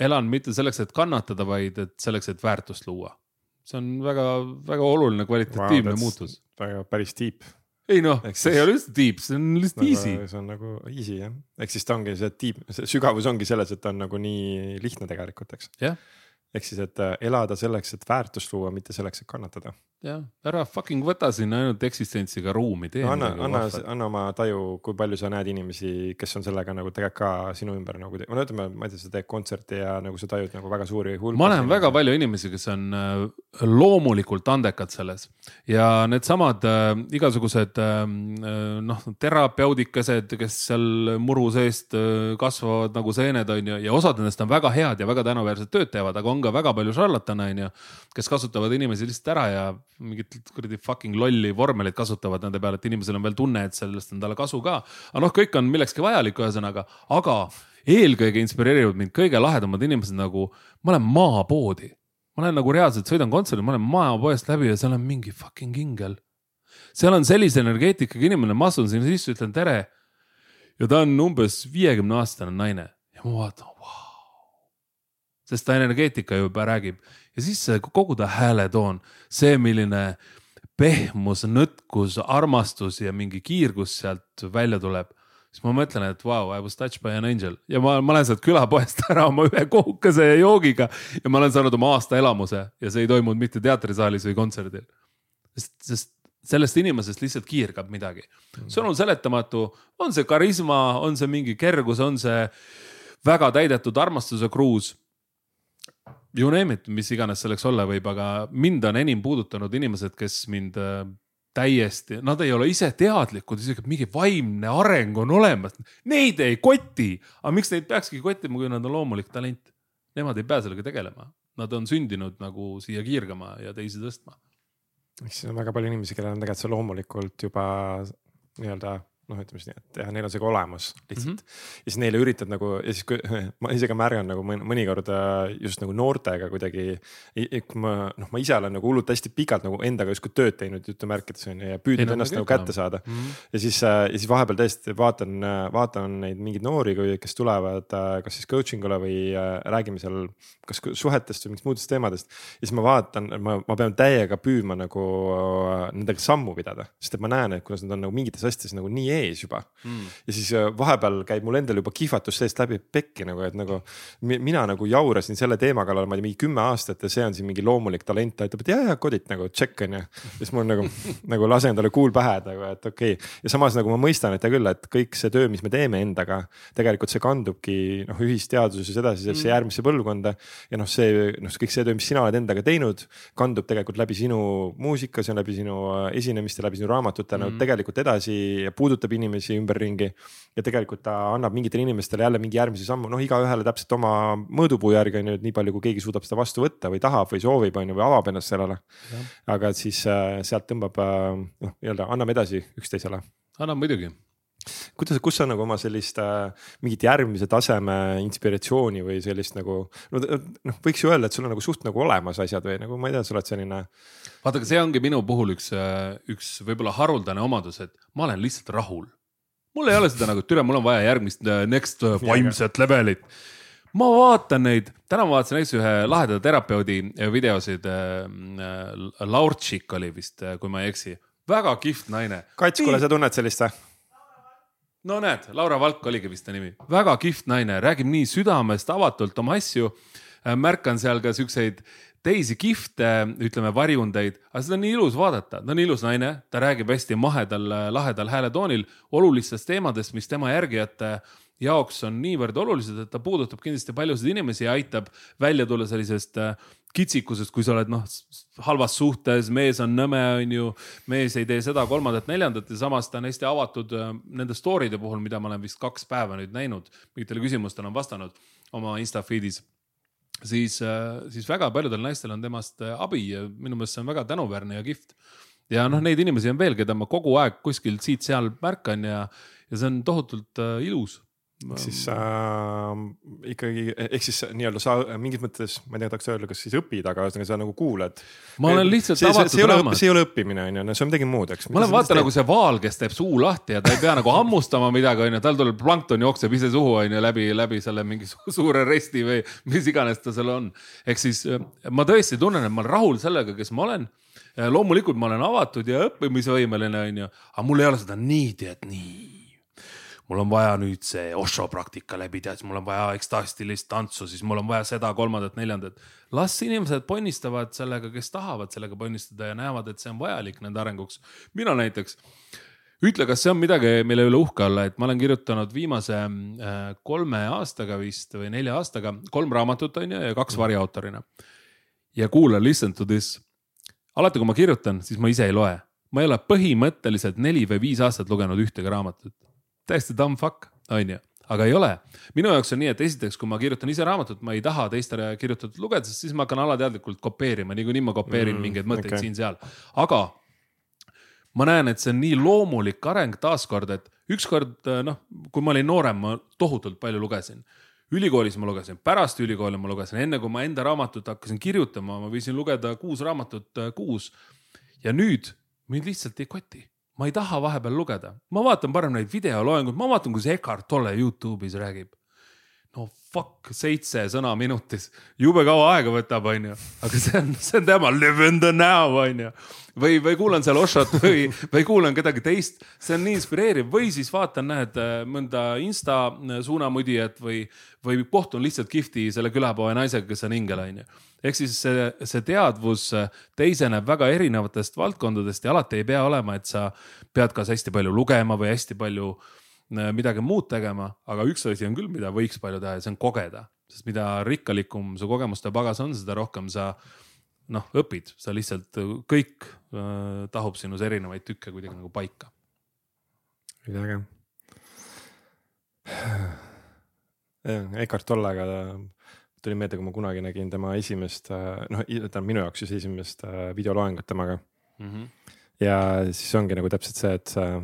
elan mitte selleks, et kannatada, vaid et selleks, et väärtust luua. see on väga-väga oluline kvalitatiivne wow, muutus. väga päris deep. ei noh, see ei ole üldse deep, see on lihtsalt nagu, easy. see on nagu easy jah, ehk siis ta ongi see deep, see sügavus ongi selles, et ta on nagu nii lihtne tegelikult, eks. ehk siis, et äh, elada selleks, et väärtust luua, mitte selleks, et kannatada jah, ära fucking võta sinna ainult eksistentsiga ruumi, tee no,. anna, anna, anna oma taju, kui palju sa näed inimesi, kes on sellega nagu tegelikult ka sinu ümber nagu, no ütleme, ma ei tea, sa teed kontserti ja nagu sa tajud nagu väga suuri hulka. ma näen väga palju inimesi, kes on äh, loomulikult andekad selles ja needsamad äh, igasugused äh, äh, noh, terapeudikesed, kes seal muru seest äh, kasvavad nagu seened, on ju, ja osad nendest on väga head ja väga tänuväärset tööd teevad, aga on ka väga palju šarlatane, on ju, kes kasutavad inimesi lihtsalt ära ja mingit kuradi fucking lolli vormelit kasutavad nende peale, et inimesel on veel tunne, et sellest on talle kasu ka. aga noh, kõik on millekski vajalik, ühesõnaga, aga eelkõige inspireerivad mind kõige lahedamad inimesed nagu, ma lähen maapoodi. ma lähen nagu reaalselt sõidan kontserdil, ma lähen maapoest läbi ja seal on mingi fucking ingel. seal on sellise energeetikaga inimene, ma astun sinna sisse, ütlen tere. ja ta on umbes viiekümne aastane naine ja ma vaatan, sest ta energeetika juba räägib. Ja siis kogu ta hääletoon, see, milline pehmus, nõtkus, armastus ja mingi kiirgus sealt välja tuleb. Siis ma mõtlen, et vau wow,, I was touched by an angel. Ja ma, ma lähen sealt külapoest ära oma ühe kohukese ja joogiga. Ja ma olen saanud oma aasta elamuse. Ja see ei toimunud mitte teatrisaalis või kontserdil. sest, sest sellest inimesest lihtsalt kiirgab midagi. see on seletamatu, on see karisma, on see mingi kergus, on see väga täidetud armastuse kruus you name it, mis iganes selleks olla võib, aga mind on enim puudutanud inimesed, kes mind äh, täiesti, nad ei ole ise teadlikud, isegi mingi vaimne areng on olemas. Neid ei koti, aga miks neid peakski kottima, kui nad on loomulik talent? Nemad ei pea sellega tegelema, nad on sündinud nagu siia kiirgama ja teisi tõstma. eks siin on väga palju inimesi, kellel on tegelikult see loomulikult juba nii-öelda noh, ütleme siis nii, et jah, neil on see ka olemas lihtsalt mm. -hmm. ja siis neile üritad nagu ja siis, kui ma ise ka märgan nagu mõnikord äh, just nagu noortega kuidagi. kui ma noh, ma ise olen nagu hullult hästi pikalt nagu endaga justkui tööd teinud jutumärkides on ju ja püüdnud ennast nagu kätte saada mm. -hmm. ja siis, äh, ja siis vahepeal tõesti vaatan, äh, vaatan neid mingeid noori, kes tulevad kas siis coaching ule või räägime seal kas suhetest või mingitest muudest teemadest. ja siis ma vaatan, ma, ma pean täiega püüdma nagu nendega sammu pidada, sest et ma näen, et kuidas nad on nagu mingites asjades nagu nii mees juba mm.. ja siis äh, vahepeal käib mul endal juba kihvatus seest läbi pekki nagu, et nagu mina nagu jaurasin selle teema kallal, ma ei tea, mingi kümme aastat ja see on siin mingi loomulik talent, ta ütleb, et ja, ja kodit nagu check on ju. ja siis mul nagu, nagu lasen talle kuul pähe nagu, et okei okay. ja samas nagu ma mõistan, et hea küll, et kõik see töö, mis me teeme endaga, tegelikult see kandubki noh, ühisteaduses edasi sellesse mm. järgmisse põlvkonda. ja noh, see noh, kõik see töö, mis sina oled endaga teinud, kandub tegelikult läbi sinu muusikas ja läbi sinu äh, esinemiste, läbi sinu raamatute mm. no tegelikult edasi ja puudutab inimesi ümberringi. ja tegelikult ta annab mingitele inimestele jälle mingi järgmise sammu, noh, igaühele täpselt oma mõõdupuu järgi on ju, et nii palju, kui keegi suudab seda vastu võtta või tahab või soovib, on ju, või avab ennast sellele. aga et siis äh, sealt tõmbab äh, noh, nii-öelda anname edasi üksteisele. annab muidugi kuidas, kus sa nagu oma sellist äh, mingit järgmise taseme inspiratsiooni või sellist nagu noh, võiks ju öelda, et sul on nagu suht nagu olemas asjad või nagu ma ei tea, sa oled selline. vaata, aga see ongi minu puhul üks, äh, üks võib-olla haruldane omadus, et ma olen lihtsalt rahul. mul ei ole seda nagu, türa, mul on vaja järgmist äh, next äh, vaimset levelit ma vaatan neid, täna ma vaatasin näiteks ühe laheda terapeudi videosid äh,. Laurtšik oli vist, kui ma ei eksi, väga kihvt naine. Kats, kuule, sa tunned sellist või? No näed, Laura Valk oligi vist ta nimi, väga kihvt naine, räägib nii südamest avatult oma asju. Äh, märkan seal ka siukseid teisi kihvte, ütleme varjundeid, aga seda on nii ilus vaadata, ta on ilus naine, ta räägib hästi mahedal, lahedal hääletoonil olulistest teemadest, mis tema järgijate jaoks on niivõrd olulised, et ta puudutab kindlasti paljusid inimesi ja aitab välja tulla sellisest äh, kitsikusest, kui sa oled noh halvas suhtes, mees on nõme, on ju. mees ei tee seda, kolmandat, neljandat ja samas ta on hästi avatud äh, nende story'de puhul, mida ma olen vist kaks päeva nüüd näinud, mingitele küsimustele on vastanud oma insta feed'is siis, äh, siis väga paljudel naistel on temast abi ja minu meelest see on väga tänuväärne ja kihvt. ja noh, neid inimesi on veel, keda ma kogu aeg kuskilt siit-seal märkan ja, ja see on tohutult ilus ehk siis äh, ikkagi, ehk siis nii-öelda sa mingis mõttes, ma ei tea, tahaks öelda, kas siis õpid, aga ühesõnaga sa nagu kuulad. ma olen lihtsalt see, avatud see, raamat. see ei ole õppimine, on ju, no see on midagi muud, eks. ma olen vaata nagu see vaal, kes teeb suu lahti ja ta ei pea nagu hammustama midagi, on ju, tal tuleb plankton jookseb ise suhu, on ju, läbi, läbi selle mingi su suure resti või mis iganes ta seal on. ehk siis äh, ma tõesti tunnen, et ma olen rahul sellega, kes ma olen loomulikult ma olen avatud ja õppimisvõimeline, on ju, aga mul ei ole seda niidi, et nii mul on vaja nüüd see Osho praktika läbida, siis mul on vaja ekstastilist tantsu, siis mul on vaja seda, kolmandat, neljandat. las inimesed ponnistavad sellega, kes tahavad sellega ponnistada ja näevad, et see on vajalik nende arenguks. mina näiteks, ütle, kas see on midagi, mille üle uhke olla, et ma olen kirjutanud viimase äh, kolme aastaga vist või nelja aastaga kolm raamatut on ju ja kaks variautorina. ja kuula, listen to this. alati, kui ma kirjutan, siis ma ise ei loe ma ei ole põhimõtteliselt neli või viis aastat lugenud ühtegi raamatut täiesti dumb fuck, on ju aga ei ole. minu jaoks on nii, et esiteks, kui ma kirjutan ise raamatut, ma ei taha teistele kirjutatud lugeda, sest siis ma hakkan alateadlikult kopeerima, niikuinii ma kopeerin mm, mingeid mõtteid okay. siin-seal. aga ma näen, et see on nii loomulik areng taaskord, et ükskord noh, kui ma olin noorem, ma tohutult palju lugesin. ülikoolis ma lugesin, pärast ülikooli ma lugesin, enne kui ma enda raamatut hakkasin kirjutama, ma võisin lugeda kuus raamatut äh, kuus. ja nüüd mind lihtsalt ei koti ma ei taha vahepeal lugeda, ma vaatan parem neid videoloenguid, ma vaatan, kuidas Eckart Tolle Youtube'is räägib. no fuck, seitse sõna minutis, jube kaua aega võtab, onju, aga see on, see on tema live in the now, onju. Või, või kuulan seal Oshot või, või kuulan kedagi teist, see on nii inspireeriv. Või siis vaatan, näed mõnda insta suunamudijat või, või kohtun lihtsalt kihvti selle külapoe naisega, kes on ingel, onju ehk siis see, see teadvus teiseneb väga erinevatest valdkondadest ja alati ei pea olema, et sa pead kas hästi palju lugema või hästi palju äh, midagi muud tegema, aga üks asi on küll, mida võiks palju teha ja see on kogeda, sest mida rikkalikum su kogemuste pagas on, seda rohkem sa noh, õpid, sa lihtsalt kõik äh, tahub sinus erinevaid tükke kuidagi nagu paika. äge. jah, Eckart Tollega tuli meelde, kui ma kunagi nägin tema esimest, äh, noh, tähendab minu jaoks siis esimest äh, videoloengut temaga mm. -hmm. ja siis ongi nagu täpselt see, et äh,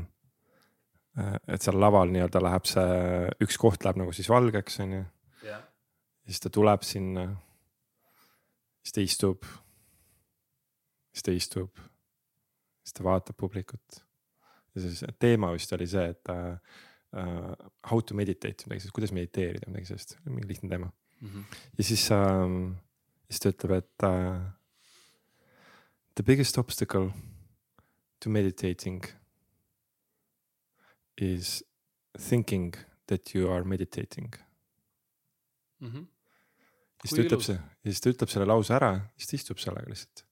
et seal laval nii-öelda läheb see, üks koht läheb nagu siis valgeks, on ju. ja siis ta tuleb sinna. siis ta istub. Siis ta istub. siis ta vaatab publikut. ja siis teema vist oli see, et uh, how to meditate, midagi sellist, kuidas mediteerida, midagi sellist, mingi lihtne teema mm. -hmm. ja siis ähm,, siis ta ütleb, et uh, the biggest obstacle to meditating is thinking that you are meditating. mm. -hmm. siis ta ütleb see ja siis ta ütleb selle lause ära, siis ta istub sellega lihtsalt.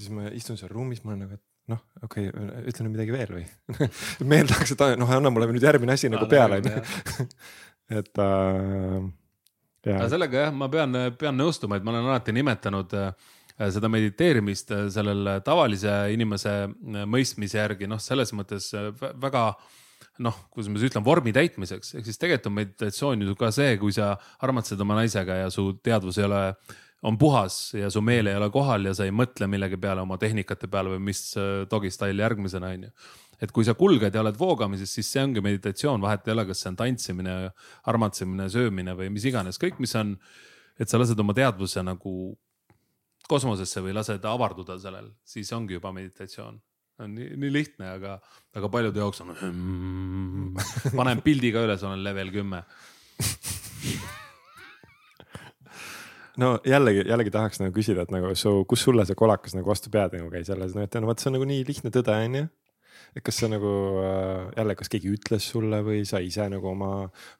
Siis ma istun seal ruumis, ma olen nagu, et noh, okei okay,, ütle nüüd midagi veel või. meel tahaks, et noh, anna mulle nüüd järgmine asi nagu peale, onju. et äh, aga sellega jah, ma pean, pean nõustuma, et ma olen alati nimetanud äh, seda mediteerimist äh, sellel tavalise inimese äh, mõistmise järgi, noh, selles mõttes äh, vä- väga noh, kuidas ma siis ütlen, vormi täitmiseks, ehk siis tegelikult on meditatsioon ju ka see, kui sa armatsed oma naisega ja su teadvus ei ole, on puhas ja su meel ei ole kohal ja sa ei mõtle millegi peale, oma tehnikate peale või mis äh, dog'i style järgmisena on ju et kui sa kulged ja oled voogamises, siis see ongi meditatsioon, vahet ei ole, kas see on tantsimine, armatsemine, söömine või mis iganes, kõik, mis on, et sa lased oma teadvuse nagu kosmosesse või lased avarduda sellel, siis ongi juba meditatsioon. on nii, nii lihtne, aga, aga paljude jaoks on mm. panen pildi ka üles, olen level kümme. no jällegi, jällegi tahaks nagu küsida, et nagu su, kus sulle see kolakas nagu vastu pead nagu käis jälle, et no vot, see on nagu nii lihtne tõde, onju et kas see nagu äh, jälle, kas keegi ütles sulle või sa ise nagu oma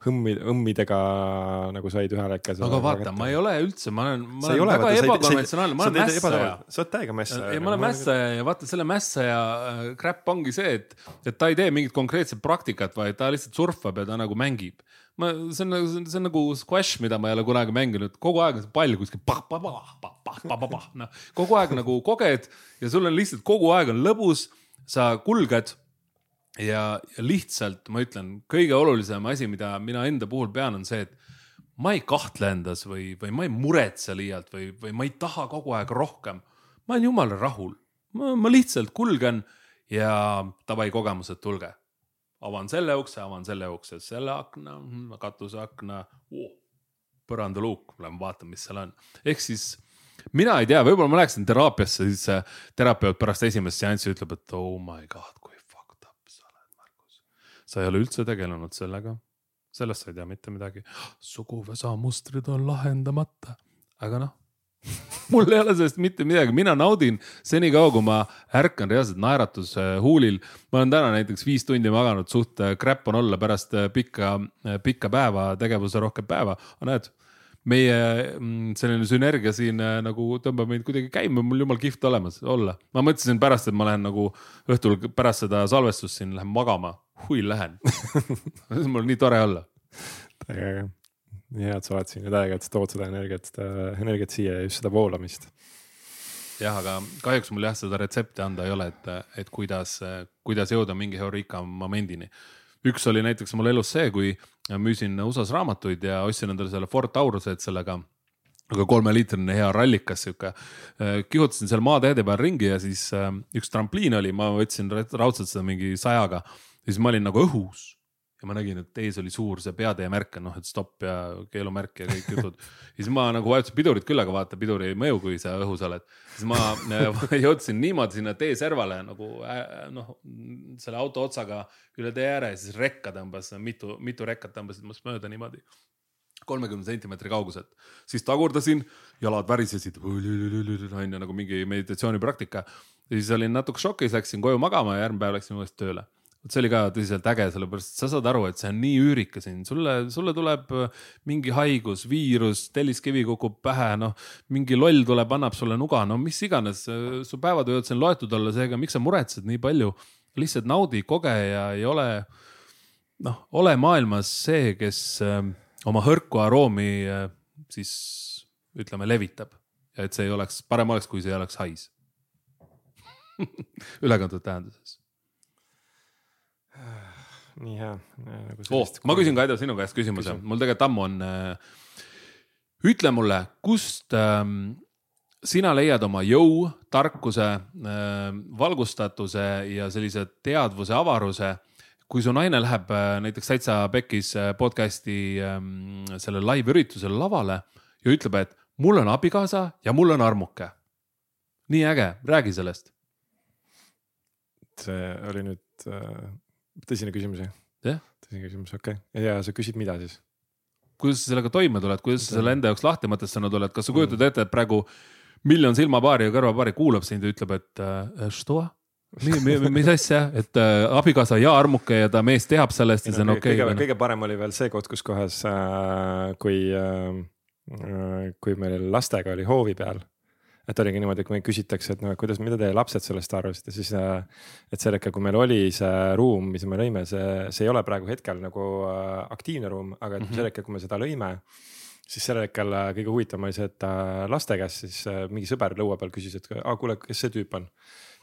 hõmmi, hõmmidega nagu said ühel hetkel. aga vaata, ma ei ole üldse, ma olen, ma ei olen ole, väga ei- ebakonventsionaalne, ma olen mässaja sa oled täiega mässaja. ja ma olen mässaja ja vaata selle mässaja äh, crap ongi see, et, et ta ei tee mingit konkreetset praktikat, vaid ta lihtsalt surfab ja ta nagu mängib. ma, see on, see on nagu squash, mida ma ei ole kunagi mänginud, kogu aeg on see pall kuskil pah-pah-pah-pah-pah-pah-pah, noh. kogu aeg nagu koged ja sul on lihtsalt kogu aeg on lõbus, sa kulged ja, ja lihtsalt ma ütlen, kõige olulisem asi, mida mina enda puhul pean, on see, et ma ei kahtle endas või, või ma ei muretse liialt või, või ma ei taha kogu aeg rohkem. ma olen jumala rahul, ma lihtsalt kulgen ja davai kogemused, tulge. Avan selle ukse, avan selle ukse, selle akna, katuseakna oh,, põrandaluuk, lähme vaatame, mis seal on. ehk siis mina ei tea, võib-olla ma läheksin teraapiasse, siis terapeut pärast esimest seanssi ütleb, et oh my god, kui fucked up sa oled, Margus. sa ei ole üldse tegelenud sellega, sellest sa ei tea mitte midagi. suguvõsa mustrid on lahendamata, aga noh, mul ei ole sellest mitte midagi, mina naudin senikaua, kui ma ärkan reaalselt naeratuse huulil. ma olen täna näiteks viis tundi maganud, suht äh, crap on olla pärast äh, pikka, pikka päeva, tegevuse päeva, aga näed meie mm, selline sünergia siin äh, nagu tõmbab meid kuidagi käima, mul jumal kihvt olemas olla. ma mõtlesin pärast, et ma lähen nagu õhtul pärast seda salvestust siin lähen magama, hui lähen. mul on nii tore olla. täiega äge, nii hea, et sa oled siin et sa tood seda energiat, energiat siia ja just seda voolamist. jah, aga kahjuks mul jah, seda retsepti anda ei ole, et, et kuidas, kuidas jõuda mingi heurika momendini. üks oli näiteks mul elus see, kui müüsin USA-s raamatuid ja ostsin endale selle Ford Tauruse, et sellega aga kolmeliitrine hea rallikas sihuke. kihutasin seal maateede peal ringi ja siis äh, üks trampliin oli, ma võtsin raudselt seda mingi sajaga. ja siis ma olin nagu õhus ja ma nägin, et ees oli suur see peateemärk on noh, et stopp ja keelumärk ja kõik jutud. ja siis ma nagu vajutasin pidurit küll, aga vaata, pidur ei mõju, kui sa õhus oled. siis ma äh, jõudsin niimoodi sinna teeservale nagu äh, noh, selle auto otsaga üle tee ääre ja siis rekka tõmbas, mitu, mitu rekkat tõmbasid must mööda niimoodi kolmekümne sentimeetri kauguselt, siis tagurdasin, jalad värisesid, on ju nagu mingi meditatsioonipraktika. ja siis olin natuke šokis, läksin koju magama ja järgmine päev läksin uuesti tööle vot see oli ka tõsiselt äge, sellepärast sa saad aru, et see on nii üürike siin, sulle, sulle tuleb äh, mingi haigus, viirus, telliskivi kukub pähe, noh. mingi loll tuleb, annab sulle nuga, no mis iganes, su päevad võivad siin loetud olla, seega miks sa muretsed nii palju. lihtsalt naudi, koge ja ei ole, noh, ole maailmas see, kes äh, oma hõrku aroomi äh, siis ütleme, levitab. ja et see ei oleks, parem oleks, kui see ei oleks hais. ülekantud tähenduses nii hea nagu oh,. ma küsin, Kaido, sinu käest küsimuse, mul tegelikult ammu on äh,. ütle mulle, kust äh, sina leiad oma jõu, tarkuse äh,, valgustatuse ja sellise teadvuse avaruse. kui su naine läheb äh, näiteks Täitsa Pekis äh, podcast'i äh, sellele live üritusele lavale ja ütleb, et mul on abikaasa ja mul on armuke. nii äge, räägi sellest. see oli nüüd äh, tõsine küsimus jah? jah. tõsine küsimus, okei okay.. ja sa küsid, mida siis? kuidas sa sellega toime tuled, kuidas sa selle enda jaoks lahti mõtestanud oled, kas sa mm. kujutad mm. ette, et praegu miljon silmapaari ja kõrvapaari kuulab sind ja ütleb, et äh, äh mis, mis asja, et äh, abikaasa ja armuke ja ta mees teab sellest ja see on okei okay,. Noh? kõige parem oli veel see koht, kus kohas äh,, kui äh,, äh kui meil lastega oli hoovi peal et oligi niimoodi, kui meid küsitakse, et noh, et kuidas, mida teie lapsed sellest arvasid ja siis, äh, et sel hetkel, kui meil oli see ruum, mis me lõime, see, see ei ole praegu hetkel nagu äh, aktiivne ruum, aga mm -hmm. sel hetkel, kui me seda lõime siis sel hetkel äh, kõige huvitavam oli see, et laste käest siis mingi sõber lõua peal küsis, et aa kuule, kes see tüüp on.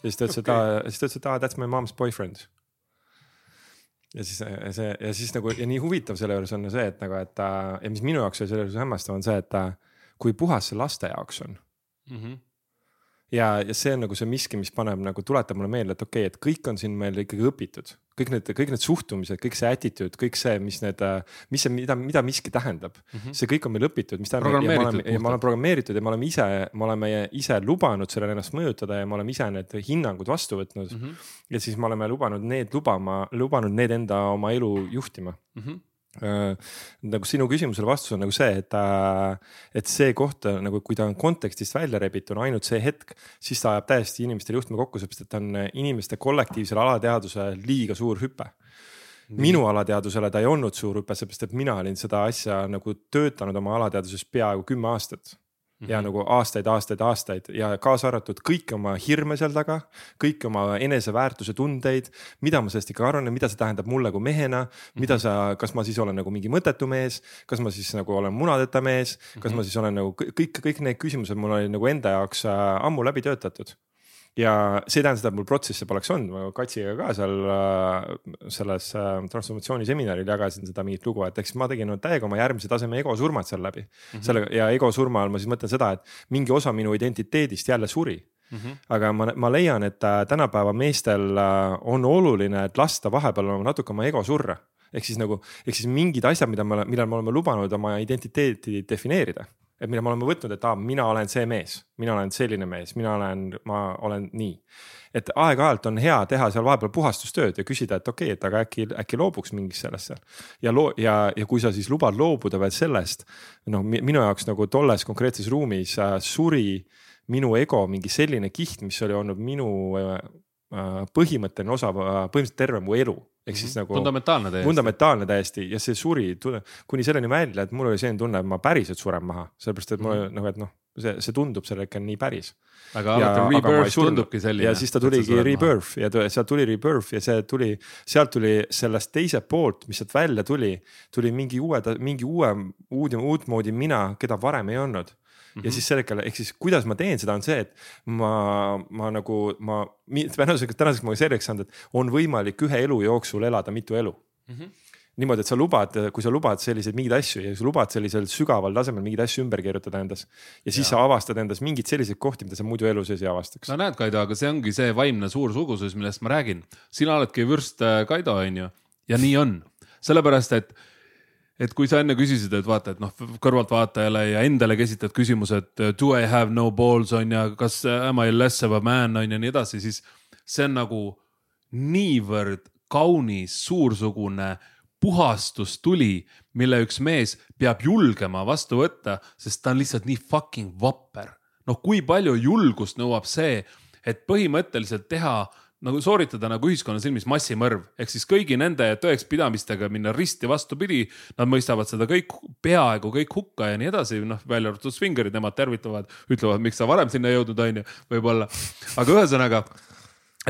ja siis ta ütles okay., et aa, siis ta ütles, et aa that's my mom's boyfriend. ja siis see ja siis nagu ja nii huvitav selle juures on see, et nagu, et ja mis minu jaoks oli selle juures hämmastav, on see, et kui puhas see laste jaoks on mm. -hmm ja, ja see on nagu see miski, mis paneb nagu, tuletab mulle meelde, et okei okay,, et kõik on siin meil ikkagi õpitud. kõik need, kõik need suhtumised, kõik see attitude, kõik see, mis need, mis see, mida, mida miski tähendab mm. -hmm. see kõik on meil õpitud, mis tähendab. ja ma olen, ja ma olen programmeeritud ja me oleme ise, me oleme ise lubanud sellele ennast mõjutada ja me oleme ise need hinnangud vastu võtnud mm. -hmm. ja siis me oleme lubanud need lubama, lubanud need enda oma elu juhtima mm. -hmm nagu sinu küsimusele vastus on nagu see, et, et see koht nagu, kui ta on kontekstist välja rebitud, on ainult see hetk, siis ta ajab täiesti inimestele juhtme kokku, seepärast et ta on inimeste kollektiivsele alateadvuse liiga suur hüpe. Minu alateadusele ta ei olnud suur hüpe, seepärast et mina olin seda asja nagu töötanud oma alateadvuses peaaegu kümme aastat ja mhm. nagu aastaid, aastaid, aastaid ja kaasa arvatud kõiki oma hirme seal taga, kõiki oma eneseväärtuse tundeid. mida ma sellest ikka arvan ja mida see tähendab mulle kui mehena, mida mhm. sa, kas ma siis olen nagu mingi mõttetu mees, kas ma siis nagu olen munadeta mees, kas ma mhm. siis olen nagu kõik, kõik need küsimused mul olid nagu enda jaoks äh, ammu läbi töötatud ja see ei tähenda seda, et mul protsesse poleks olnud, ma Katsiga ka seal äh, selles äh, transformatsiooniseminaril jagasin seda mingit lugu, et eks ma tegin täiega oma järgmise taseme ego surmad seal läbi mm. -hmm. selle ja ego surma all ma siis mõtlen seda, et mingi osa minu identiteedist jälle suri Mm -hmm. aga ma, ma leian, et äh, tänapäeva meestel on oluline, et lasta vahepeal natuke oma ego surra. ehk siis nagu, ehk siis mingid asjad, mida me, millal me oleme lubanud oma identiteeti defineerida et mida me oleme võtnud, et aa, mina olen see mees, mina olen selline mees, mina olen, ma olen nii. et aeg-ajalt on hea teha seal vahepeal puhastustööd ja küsida, et okei okay,, et aga äkki, äkki loobuks mingist sellest seal. ja loo- ja, ja kui sa siis lubad loobuda veel sellest, noh, minu jaoks nagu tolles konkreetses ruumis äh, suri minu ego mingi selline kiht, mis oli olnud minu äh, Äh, põhimõtteline osa, põhimõtteliselt terve mu elu. Ehk siis mhm. nagu. fundamentaalne täiesti. fundamentaalne täiesti ja see suri kuni selleni välja, et mul oli selline tunne, et ma päriselt suren maha, sellepärast et mul mm -hmm. noh, et noh, see, see tundub sel hetkel nii päris. aga alati rebirth tundubki selline. ja siis ta tuligi rebirth ja sealt tuli rebirth ja see tuli, sealt tuli sellest teiselt poolt, mis sealt välja tuli, tuli mingi uue, mingi uue, uud, uutmoodi mina, keda varem ei olnud Mm -hmm. ja siis sel hetkel, ehk siis kuidas ma teen seda, on see, et ma, ma nagu ma tänaseks, tänaseks ma olen selgeks saanud, et on võimalik ühe elu jooksul elada mitu elu mm. -hmm niimoodi, et sa lubad, kui sa lubad selliseid mingeid asju ja sa lubad sellisel sügaval tasemel mingeid asju ümber kirjutada endas. ja siis ja. sa avastad endas mingeid selliseid kohti, mida sa muidu elu sees ei avastaks. no näed, Kaido, aga see ongi see vaimne suur sugusus, millest ma räägin. sina oledki vürst äh, Kaido, on ju, ja nii on, sellepärast et et kui sa enne küsisid, et vaata, et noh, kõrvaltvaatajale ja endale esitad küsimuse, et do I have no balls on ju, kas am I less of a man on ja nii edasi, siis see on nagu niivõrd kaunis, suursugune puhastustuli, mille üks mees peab julgema vastu võtta, sest ta on lihtsalt nii fucking vapper. noh, kui palju julgust nõuab see, et põhimõtteliselt teha nagu sooritada nagu ühiskonna silmis massimõrv, ehk siis kõigi nende tõekspidamistega minna risti vastupidi. Nad mõistavad seda kõik, peaaegu kõik hukka ja nii edasi, noh välja arvatud svingerid, nemad tervitavad, ütlevad, miks sa varem sinna jõudnud on ju, võib-olla. aga ühesõnaga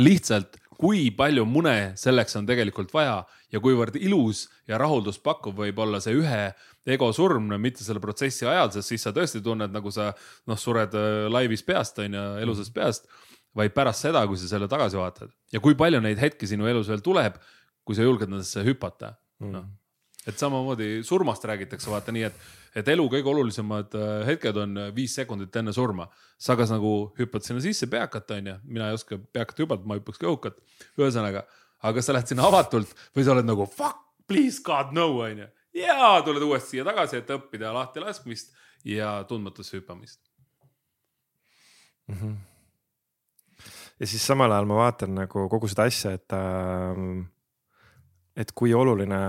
lihtsalt, kui palju mune selleks on tegelikult vaja ja kuivõrd ilus ja rahuldust pakkuv võib olla see ühe ego surm, mitte selle protsessi ajal, sest siis sa tõesti tunned, nagu sa noh, sured äh, laivis peast on ju, elusast peast vaid pärast seda, kui sa selle tagasi vaatad ja kui palju neid hetki sinu elus veel tuleb, kui sa julged nendesse hüpata mm.. noh, et samamoodi surmast räägitakse, vaata nii, et, et elu kõige olulisemad äh, hetked on äh, viis sekundit enne surma. sa kas nagu hüppad sinna sisse peakat, onju, mina ei oska peakat hüpata, ma hüppaks kõhukat. ühesõnaga, aga kas sa lähed sinna avatult või sa oled nagu fuck, please god no, onju. ja tuled uuesti siia tagasi, et õppida lahti laskmist ja tundmatusse hüppamist mm. -hmm ja siis samal ajal ma vaatan nagu kogu seda asja, et äh,, et kui oluline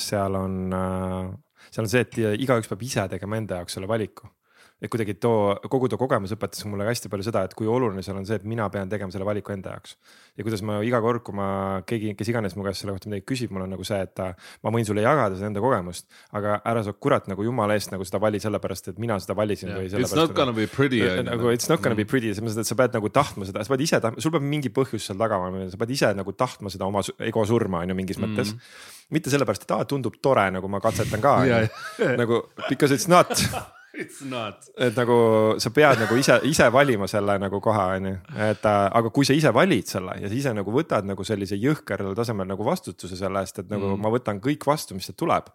seal on äh,, seal on see, et igaüks peab ise tegema enda jaoks selle valiku et kuidagi too, kogu too kogemus õpetas mulle hästi palju seda, et kui oluline seal on see, et mina pean tegema selle valiku enda jaoks. ja kuidas ma iga kord, kui ma keegi, kes iganes mu käest selle kohta midagi küsib, mul on nagu see, et ma võin sulle jagada seda enda kogemust. aga ära sa kurat nagu jumala eest nagu seda vali sellepärast, et mina seda valisin yeah.. või It's not gonna be pretty. nagu it's not gonna mm. be pretty, selles mõttes, et sa pead nagu tahtma seda, sa pead ise tahtma, sul peab mingi põhjus seal taga olema, sa pead ise nagu tahtma seda oma ego surma on ju mingis mm. mõttes mitte sellepärast, et aa, tundub tore, nagu ma katsetan ka nagu because it's not It's not. et nagu sa pead nagu ise, ise valima selle nagu koha, on ju, et äh, aga kui sa ise valid selle ja sa ise nagu võtad nagu sellise jõhkeral tasemel nagu vastutuse selle eest, et nagu mm. ma võtan kõik vastu, mis sealt tuleb.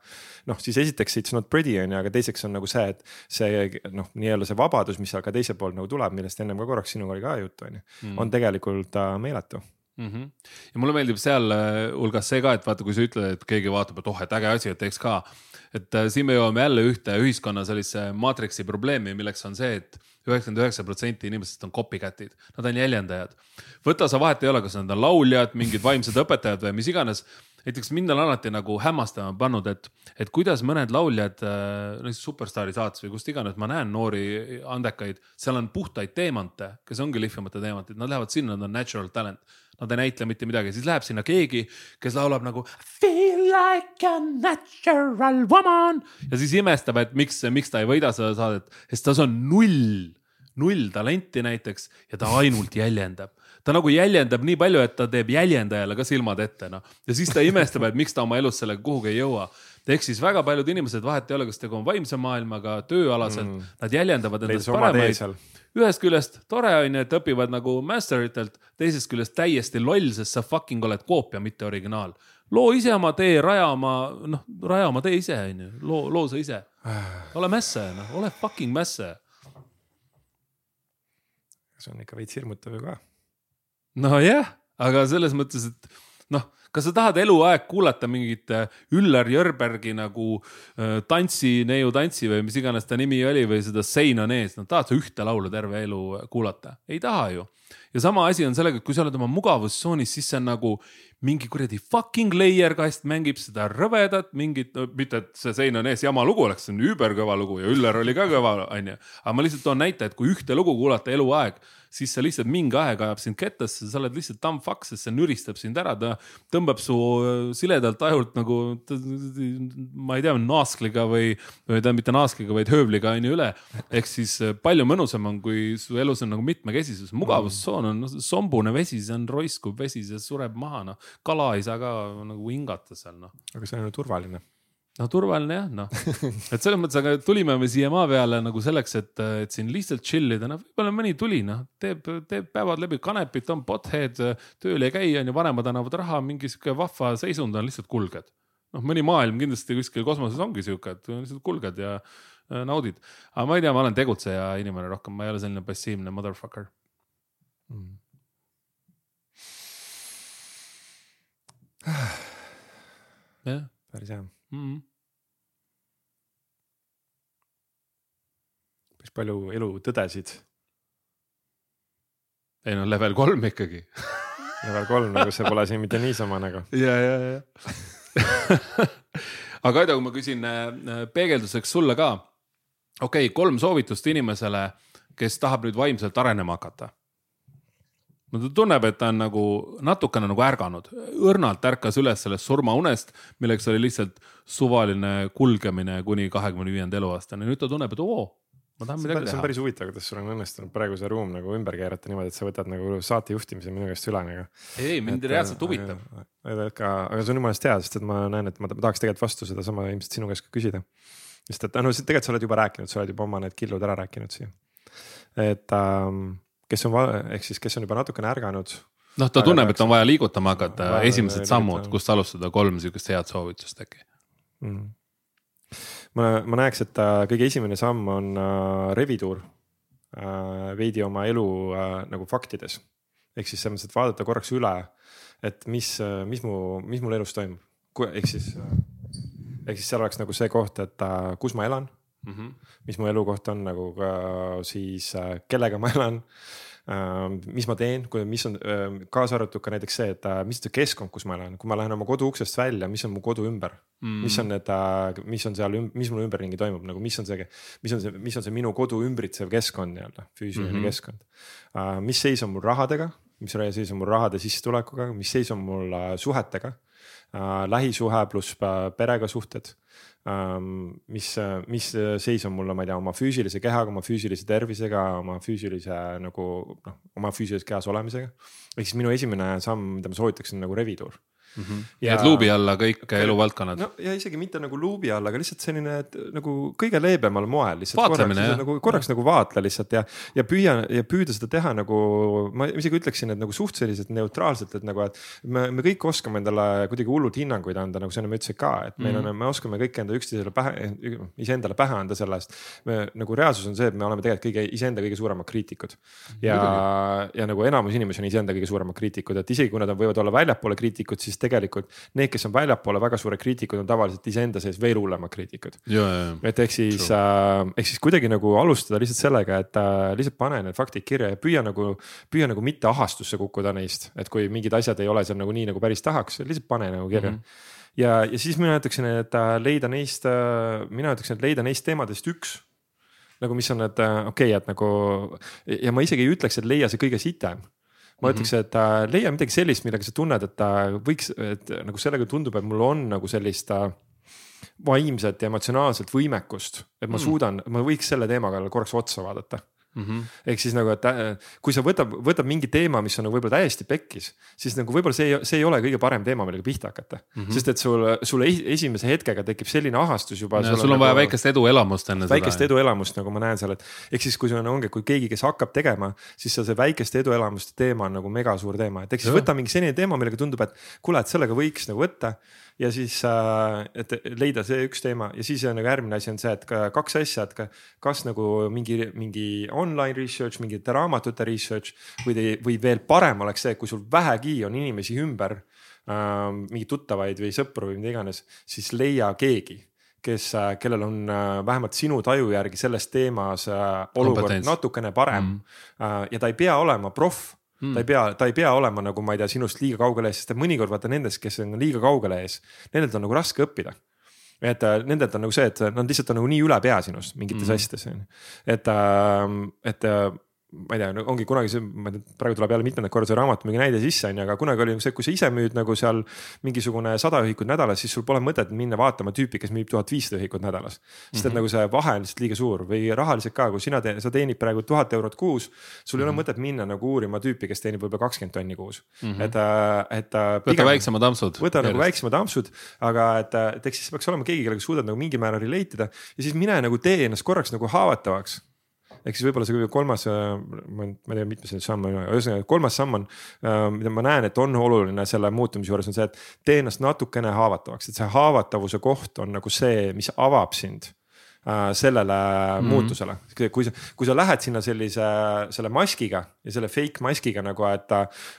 noh, siis esiteks it's not pretty on ju, aga teiseks on nagu see, et see noh, nii-öelda see vabadus, mis ka teiselt poolt nagu tuleb, millest ennem ka korraks sinuga oli ka juttu, on ju, mm. on tegelikult äh, meeletu mm. -hmm. ja mulle meeldib sealhulgas äh, see ka, et vaata, kui sa ütled, et keegi vaatab, et oh, et äge asi, et teeks ka. Et äh, siin me jõuame jälle ühte ühiskonna sellise maatriksi probleemi, milleks on see, et üheksakümmend üheksa protsenti inimestest on copycat'id, nad on jäljendajad. võta sa vahet ei ole, kas nad on lauljad, mingid vaimsed õpetajad või mis iganes näiteks mind on alati nagu hämmastama pannud, et, et kuidas mõned lauljad äh,, näiteks Superstaari saates või kust iganes ma näen noori andekaid, seal on puhtaid teemante, kes ongi lihvimata teemantid, nad lähevad sinna, nad on natural talent. Nad ei näitle mitte midagi, siis läheb sinna keegi, kes laulab nagu feel like a natural woman. Ja siis imestab, et miks, miks ta ei võida seda saadet, sest tas on null, null talenti näiteks ja ta ainult jäljendab ta nagu jäljendab nii palju, et ta teeb jäljendajale ka silmad ette, noh. ja siis ta imestab, et miks ta oma elus sellega kuhugi ei jõua. ehk siis väga paljud inimesed, vahet ei ole, kas tegu on vaimse maailmaga, tööalaselt mm., nad jäljendavad endast paremaid ühest küljest tore on ju, et õpivad nagu master itelt, teisest küljest täiesti loll, sest sa fucking oled koopia, mitte originaal. loo ise oma tee, raja oma, noh, raja oma tee ise on ju, loo, loo sa ise. ole mässe, noh, ole fucking mässe. see on ikka veits hirmutav ju ka. Nojah, aga selles mõttes, et noh kas sa tahad eluaeg kuulata mingit äh, Üllar Jörbergi nagu äh, tantsi, neiu tantsi või mis iganes ta nimi oli või seda Sein on ees, no tahad sa ühte laulu terve elu kuulata? ei taha ju. ja sama asi on sellega, et kui sa oled oma mugavustsoonis, siis see on nagu mingi kuradi fucking layer kast mängib seda rõvedat mingit no,, mitte et see Sein on ees jama lugu oleks, see on überkõva lugu ja Üllar oli ka kõva, onju. aga ma lihtsalt toon näite, et kui ühte lugu kuulata eluaeg siis sa lihtsalt mingi aeg ajab sind kettasse, sa oled lihtsalt dumb fuck, sest see nüristab sind ära, ta tõmbab su äh, siledalt ajult nagu, ma ei tea, naaskliga või, või tähendab mitte naaskliga, vaid höövliga on ju üle. ehk siis äh, palju mõnusam on, kui su elus on nagu mitmekesisus, mugavustsoon on no, sombune vesi, see on roiskuv vesi, see sureb maha, noh. kala ei saa ka nagu hingata seal, noh. aga see on ju turvaline no turvaline jah, noh, et selles mõttes, aga tulime me siia maa peale nagu selleks, et, et siin lihtsalt chill ida, noh, võib-olla mõni tuli, noh, teeb, teeb päevad läbi. Kanepit, on pothead, tööl ei käi, on ju, vanemad annavad raha, mingi sihuke vahva seisund on, lihtsalt kulged. noh, mõni maailm kindlasti kuskil kosmoses ongi sihuke, et lihtsalt kulged ja äh, naudid. aga ma ei tea, ma olen tegutseja inimene rohkem, ma ei ole selline passiivne motherfucker. Mm.. jah, päris hea mm. -hmm. päris palju elutõdesid. ei no level kolm ikkagi level kolm, nagu see pole siin mitte niisama nagu. ja, ja, ja aga Kaido, kui ma küsin äh, peegelduseks sulle ka. okei okay,, kolm soovitust inimesele, kes tahab nüüd vaimselt arenema hakata no ta tunneb, et ta on nagu natukene nagu ärganud, õrnalt ärkas üles sellest surmaunest, milleks oli lihtsalt suvaline kulgemine kuni kahekümne viienda eluaastani. nüüd ta tunneb, et oo, ma tahan midagi teha. see on päris huvitav, kuidas sul on õnnestunud praegu see ruum nagu ümber keerata niimoodi, et sa võtad nagu saate juhtimise minu käest üle nagu. ei, mind reaalselt huvitab. aga, aga see on jumalast hea, sest et ma näen, et ma tahaks tegelikult vastu sedasama ilmselt sinu käest ka küsida. sest et noh, tegelikult sa oled juba rääkinud, sa oled juba oma need killud ära rääkinud siia. et ähm, kes on, ehk siis, kes on juba natukene ärganud. noh, ta tunneb, et on vaja liigutama hakata, esimesed sammud, kust alustada, kolm sihukest head soovitust äkki. Mm.. ma, ma näeks, et äh, kõige esimene samm on äh, revituur äh, veidi oma elu nagu faktides. ehk siis selles mõttes, et vaadata korraks üle, et mis, mis mu, mis mul elus toimub, ehk siis ehk siis seal oleks nagu see koht, et kus ma elan mm. -hmm. mis mu elukoht on nagu ka siis äh,, kellega ma elan mis ma teen, mis on kaasa arvatud ka näiteks see, et mis see keskkond, kus ma elan, kui ma lähen oma kodu uksest välja, mis on mu kodu ümber mm.. mis on need, mis on seal, mis mul ümberringi toimub nagu, mis on see, mis on see, mis on see minu kodu ümbritsev keskkond nii-öelda, füüsiline mm -hmm. keskkond. mis seis on mul rahadega, mis seis on mul rahade sissetulekuga, mis seis on mul suhetega lähisuhe pluss perega suhted Ähm, mis, mis seis on mul, ma ei tea, oma füüsilise kehaga, oma füüsilise tervisega, oma füüsilise nagu noh, oma füüsilises kehas olemisega. ehk siis minu esimene samm, mida ma soovitaksin nagu revituur mm. -hmm. ja et luubi alla kõik eluvaldkonnad. no ja isegi mitte nagu luubi alla, aga lihtsalt selline et, nagu kõige leebemal moel lihtsalt. korraks, nagu, korraks nagu vaatle lihtsalt ja, ja püüa ja püüda seda teha nagu ma isegi ütleksin, et nagu suht selliselt neutraalselt, et nagu, et me, me kõik oskame endale kuidagi hullult hinnanguid anda, nagu sa enne ütlesid ka, et meil on mm, -hmm. me oskame kõik enda üksteisele pähe, iseendale pähe anda selle eest. me nagu reaalsus on see, et me oleme tegelikult kõige iseenda kõige suuremad kriitikud ja, ja nagu enamus inimesi on iseenda kõige suuremad kriitikud, et isegi kui nad võivad olla väljapoole kriitikud, siis tegelikult need, kes on väljapoole väga suured kriitikud, on tavaliselt iseenda sees veel hullemad kriitikud. et ehk siis, äh, ehk siis kuidagi nagu alustada lihtsalt sellega, et äh, lihtsalt pane need faktid kirja ja püüa nagu, püüa nagu mitte ahastusse kukkuda neist, et kui mingid asjad ei ole seal nagu nii nagu päris tahaks, lihtsalt pane nagu kirja. Mm. -hmm ja, ja siis mina ütleksin, et äh, leida neist, äh, mina ütleksin, et leida neist teemadest üks. nagu, mis on need okei okay,, et nagu ja ma isegi ei ütleks, et leia see kõige sitem ma ütleks, et äh, leia midagi sellist, millega sa tunned, et ta võiks, et nagu sellega tundub, et mul on nagu sellist äh, vaimset ja emotsionaalset võimekust, et ma mm. suudan, ma võiks selle teema kallal korraks otsa vaadata Mm -hmm. ehk siis nagu, et äh, kui sa võtab, võtab mingi teema, mis on nagu võib-olla täiesti pekkis, siis nagu võib-olla see, see ei ole kõige parem teema, millega pihta hakata mm. -hmm. sest et sul, sul esimese hetkega tekib selline ahastus juba. sul on nagu, vaja väikest eduelamust enne seda. väikest eduelamust, nagu ma näen seal, et ehk siis, kui sul on, ongi, kui keegi, kes hakkab tegema, siis see väikeste eduelamuste teema on nagu mega suur teema, et ehk siis võta mingi selline teema, millega tundub, et kuule, et sellega võiks nagu võtta ja siis, äh, et leida see üks teema ja siis on nagu järgmine asi on see, et kaks asja, et kas nagu mingi, mingi online research, mingite raamatute research või, või veel parem oleks see, kui sul vähegi on inimesi ümber äh,. mingeid tuttavaid või sõpru või mida iganes, siis leia keegi kes, äh, kellel on äh, vähemalt sinu taju järgi selles teemas olukord natukene parem mm. ja ta ei pea olema proff mm.. ta ei pea, ta ei pea olema nagu ma ei tea, sinust liiga kaugele ees, sest et mõnikord vaata nendest, kes on liiga kaugele ees, nendelt on nagu raske õppida et äh, nendelt on nagu see, et nad lihtsalt on nagu nii üle pea sinust mingites mm. asjades on ju. et, äh, et äh, ma ei tea, ongi kunagi see, ma ei tea, praegu tuleb jälle mitmendat korda see raamatupüügi näide sisse, on ju, aga kunagi oli see, kui sa ise müüd nagu seal mingisugune sada ühikut nädalas, siis sul pole mõtet minna vaatama tüüpi, kes müüb tuhat viissada ühikut nädalas. sest et mm -hmm. nagu see vahe on lihtsalt liiga suur või rahaliselt ka, kui sina teed, sa teenid praegu tuhat eurot kuus. sul ei mm -hmm. ole mhm. mõtet minna nagu uurima tüüpi, kes teenib võib-olla kakskümmend tonni kuus mm, -hmm. et, äh, et. Äh, võta väiksemad ampsud. võta nagu väiksemad ampsud, aga et, äh, et eks siis peaks olema keegi, kellega suudad nagu mingil määral relate ida ja siis mine nagu tee ennast korraks nagu haavatavaks ehk siis võib-olla see kolmas, äh, ma ei tea, mitmes see samm on, ühesõnaga kolmas samm on, äh, mida ma näen, et on oluline selle muutumise juures on see, et tee ennast natukene haavatavaks, et see haavatavuse koht on nagu see, mis avab sind äh, sellele mm -hmm. muutusele, kui sa, kui sa lähed sinna sellise, selle maskiga ja selle fake maskiga nagu, et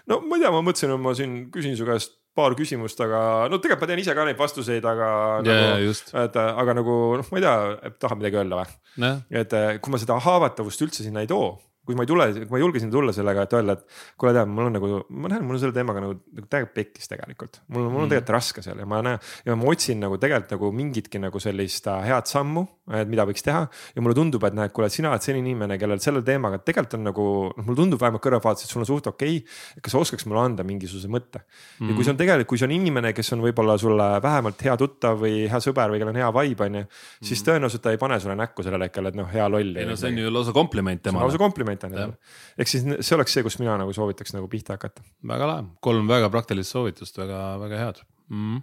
no ma ei tea, ma mõtlesin, et ma siin küsin su käest paar küsimust, aga no tegelikult ma tean ise ka neid vastuseid, aga yeah, nagu,. et aga nagu noh, ma ei tea, tahad midagi öelda või et kui ma seda haavatavust üldse sinna ei too kui ma ei tule, kui ma julgesin tulla sellega, et öelda, et kuule, tead, mul on nagu, ma näen, mul on selle teemaga nagu, nagu täiega pekkis tegelikult. mul, mul on mm. tegelikult raske seal ja ma näen ja ma otsin nagu tegelikult nagu mingitki nagu sellist äh, head sammu, et mida võiks teha. ja mulle tundub, et näed, kuule, sina oled selline inimene, kellel selle teemaga tegelikult on nagu, noh, mulle tundub vähemalt kõrvaltvaates, et sul on suht okei okay,. kas sa oskaks mulle anda mingisuguse mõtte mm. ja kui see on tegelikult, kui see on inimene, kes on võib-olla sulle vähemalt hea tuttav või hea sõber või kellel on hea vibe, on ju. siis mm. tõenäoliselt ta ei pane sulle näkku sellel hetkel, et noh, hea loll. ei no see on ju lausa kompliment temale. lausa kompliment ju ehk siis see oleks see, kust mina nagu soovitaks nagu pihta hakata. väga lahe, kolm väga praktilist soovitust, väga, väga head. Mm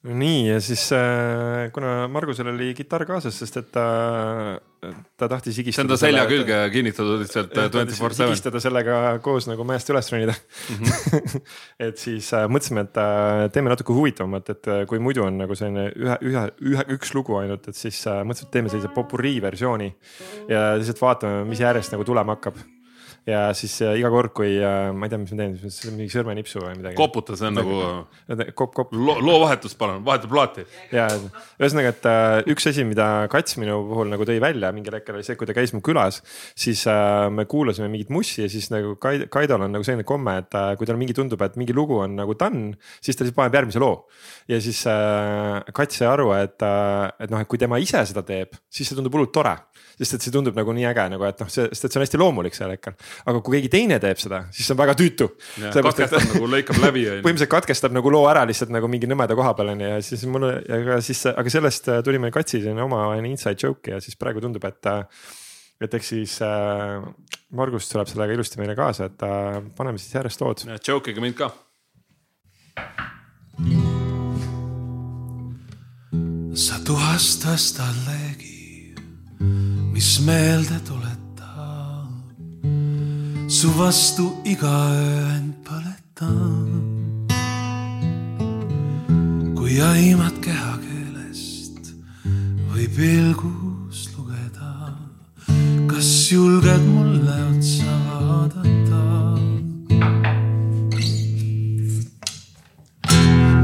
nii ja siis äh, kuna Margusel oli kitarr kaasas, sest et ta, ta tahtis higistada. see on ta selja külge kinnitatud lihtsalt twenty four seven. higistada sellega koos nagu mäest üles ronida mm. -hmm. et siis äh, mõtlesime, et äh, teeme natuke huvitavamat, et äh, kui muidu on nagu selline ühe, ühe, ühe, üks lugu ainult, et siis äh, mõtlesime, et teeme sellise popurii versiooni. ja lihtsalt vaatame, mis järjest nagu tulema hakkab ja siis äh, iga kord, kui äh, ma ei tea, mis ma teen, siis mingi sõrmenipsu või midagi. koputa, see on nagu kopp, kopp. loo, loovahetus, palun, vahetab plaati. ja ühesõnaga, et äh, üks asi, mida Kats minu puhul nagu tõi välja mingil hetkel oli see, kui ta käis mu külas, siis me kuulasime mingit mussi ja siis nagu Kaidol on nagu selline komme, et kui tal mingi tundub, et mingi lugu on nagu done, siis ta siis paneb järgmise loo. ja siis Kats sai aru, et et noh, et kui tema ise seda teeb, siis see tundub hullult tore sest et see tundub nagu nii äge nagu, et noh, see, sest et see on hästi loomulik sel hetkel. aga kui keegi teine teeb seda, siis see on väga tüütu. katkestab et, nagu lõikab läbi on ju. põhimõtteliselt katkestab nagu loo ära lihtsalt nagu mingi nõmeda koha peal on ju ja siis mul, aga siis, aga sellest äh, tuli meil Katsi selline oma inside joke ja siis praegu tundub, et äh, et eks siis äh, Margus tuleb sellega ilusti meile kaasa, et äh, paneme siis järjest lood. Joke ige mind ka. sa tuhastas tallegi mis meelde tuletab su vastu iga öö end põletab. kui aimad kehakeelest või pilgust lugeda, kas julged mulle otsa vaadata?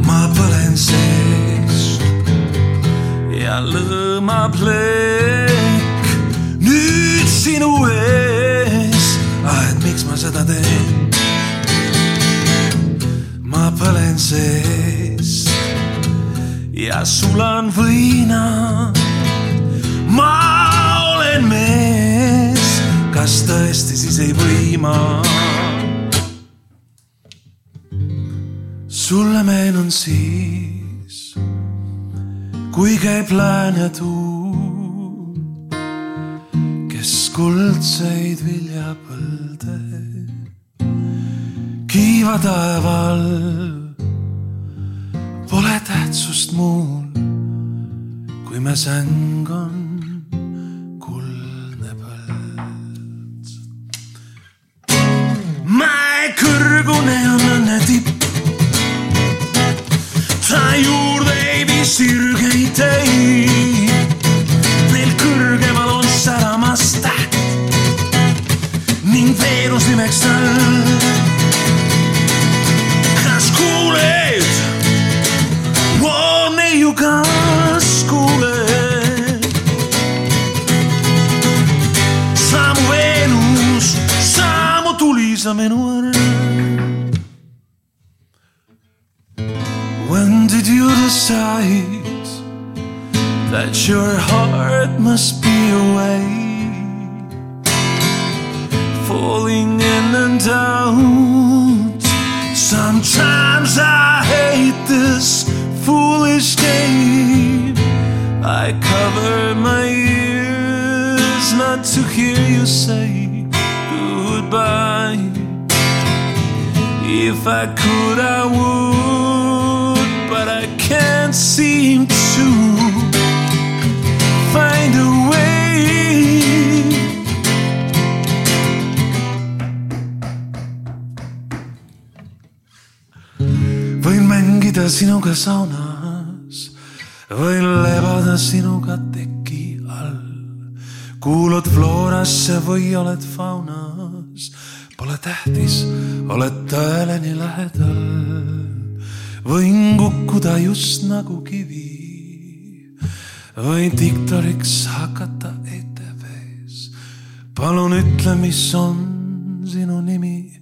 ma põlen sees ja lõõmab leek sinu ees. ah, et miks ma seda teen? ma põlen seest ja sulan võina. ma olen mees, kas tõesti siis ei või ma? sulle meenun siis, kui käib lääne tuul kuldseid viljapõlde kiiva taeval. Pole tähtsust muul, kui me säng on kuldne põld. mäe kõrgune on õnne tipp. ta juurde ei vii sirgeid ning Veenus nimeks tal. kas kuuled? neiu, kas kuuled? sa mu Veenus, sa mu tulisa minu õrn. When did you decide that your heart must be away? Falling in and out. Sometimes I hate this foolish game. I cover my ears not to hear you say goodbye. If I could, I would, but I can't seem to sinuga saunas, võin lebada sinuga teki all. kuulud floorasse või oled faunas, pole tähtis, oled tõele nii lähedal. võin kukkuda just nagu kivi, võin diktoriks hakata ETV-s. palun ütle, mis on sinu nimi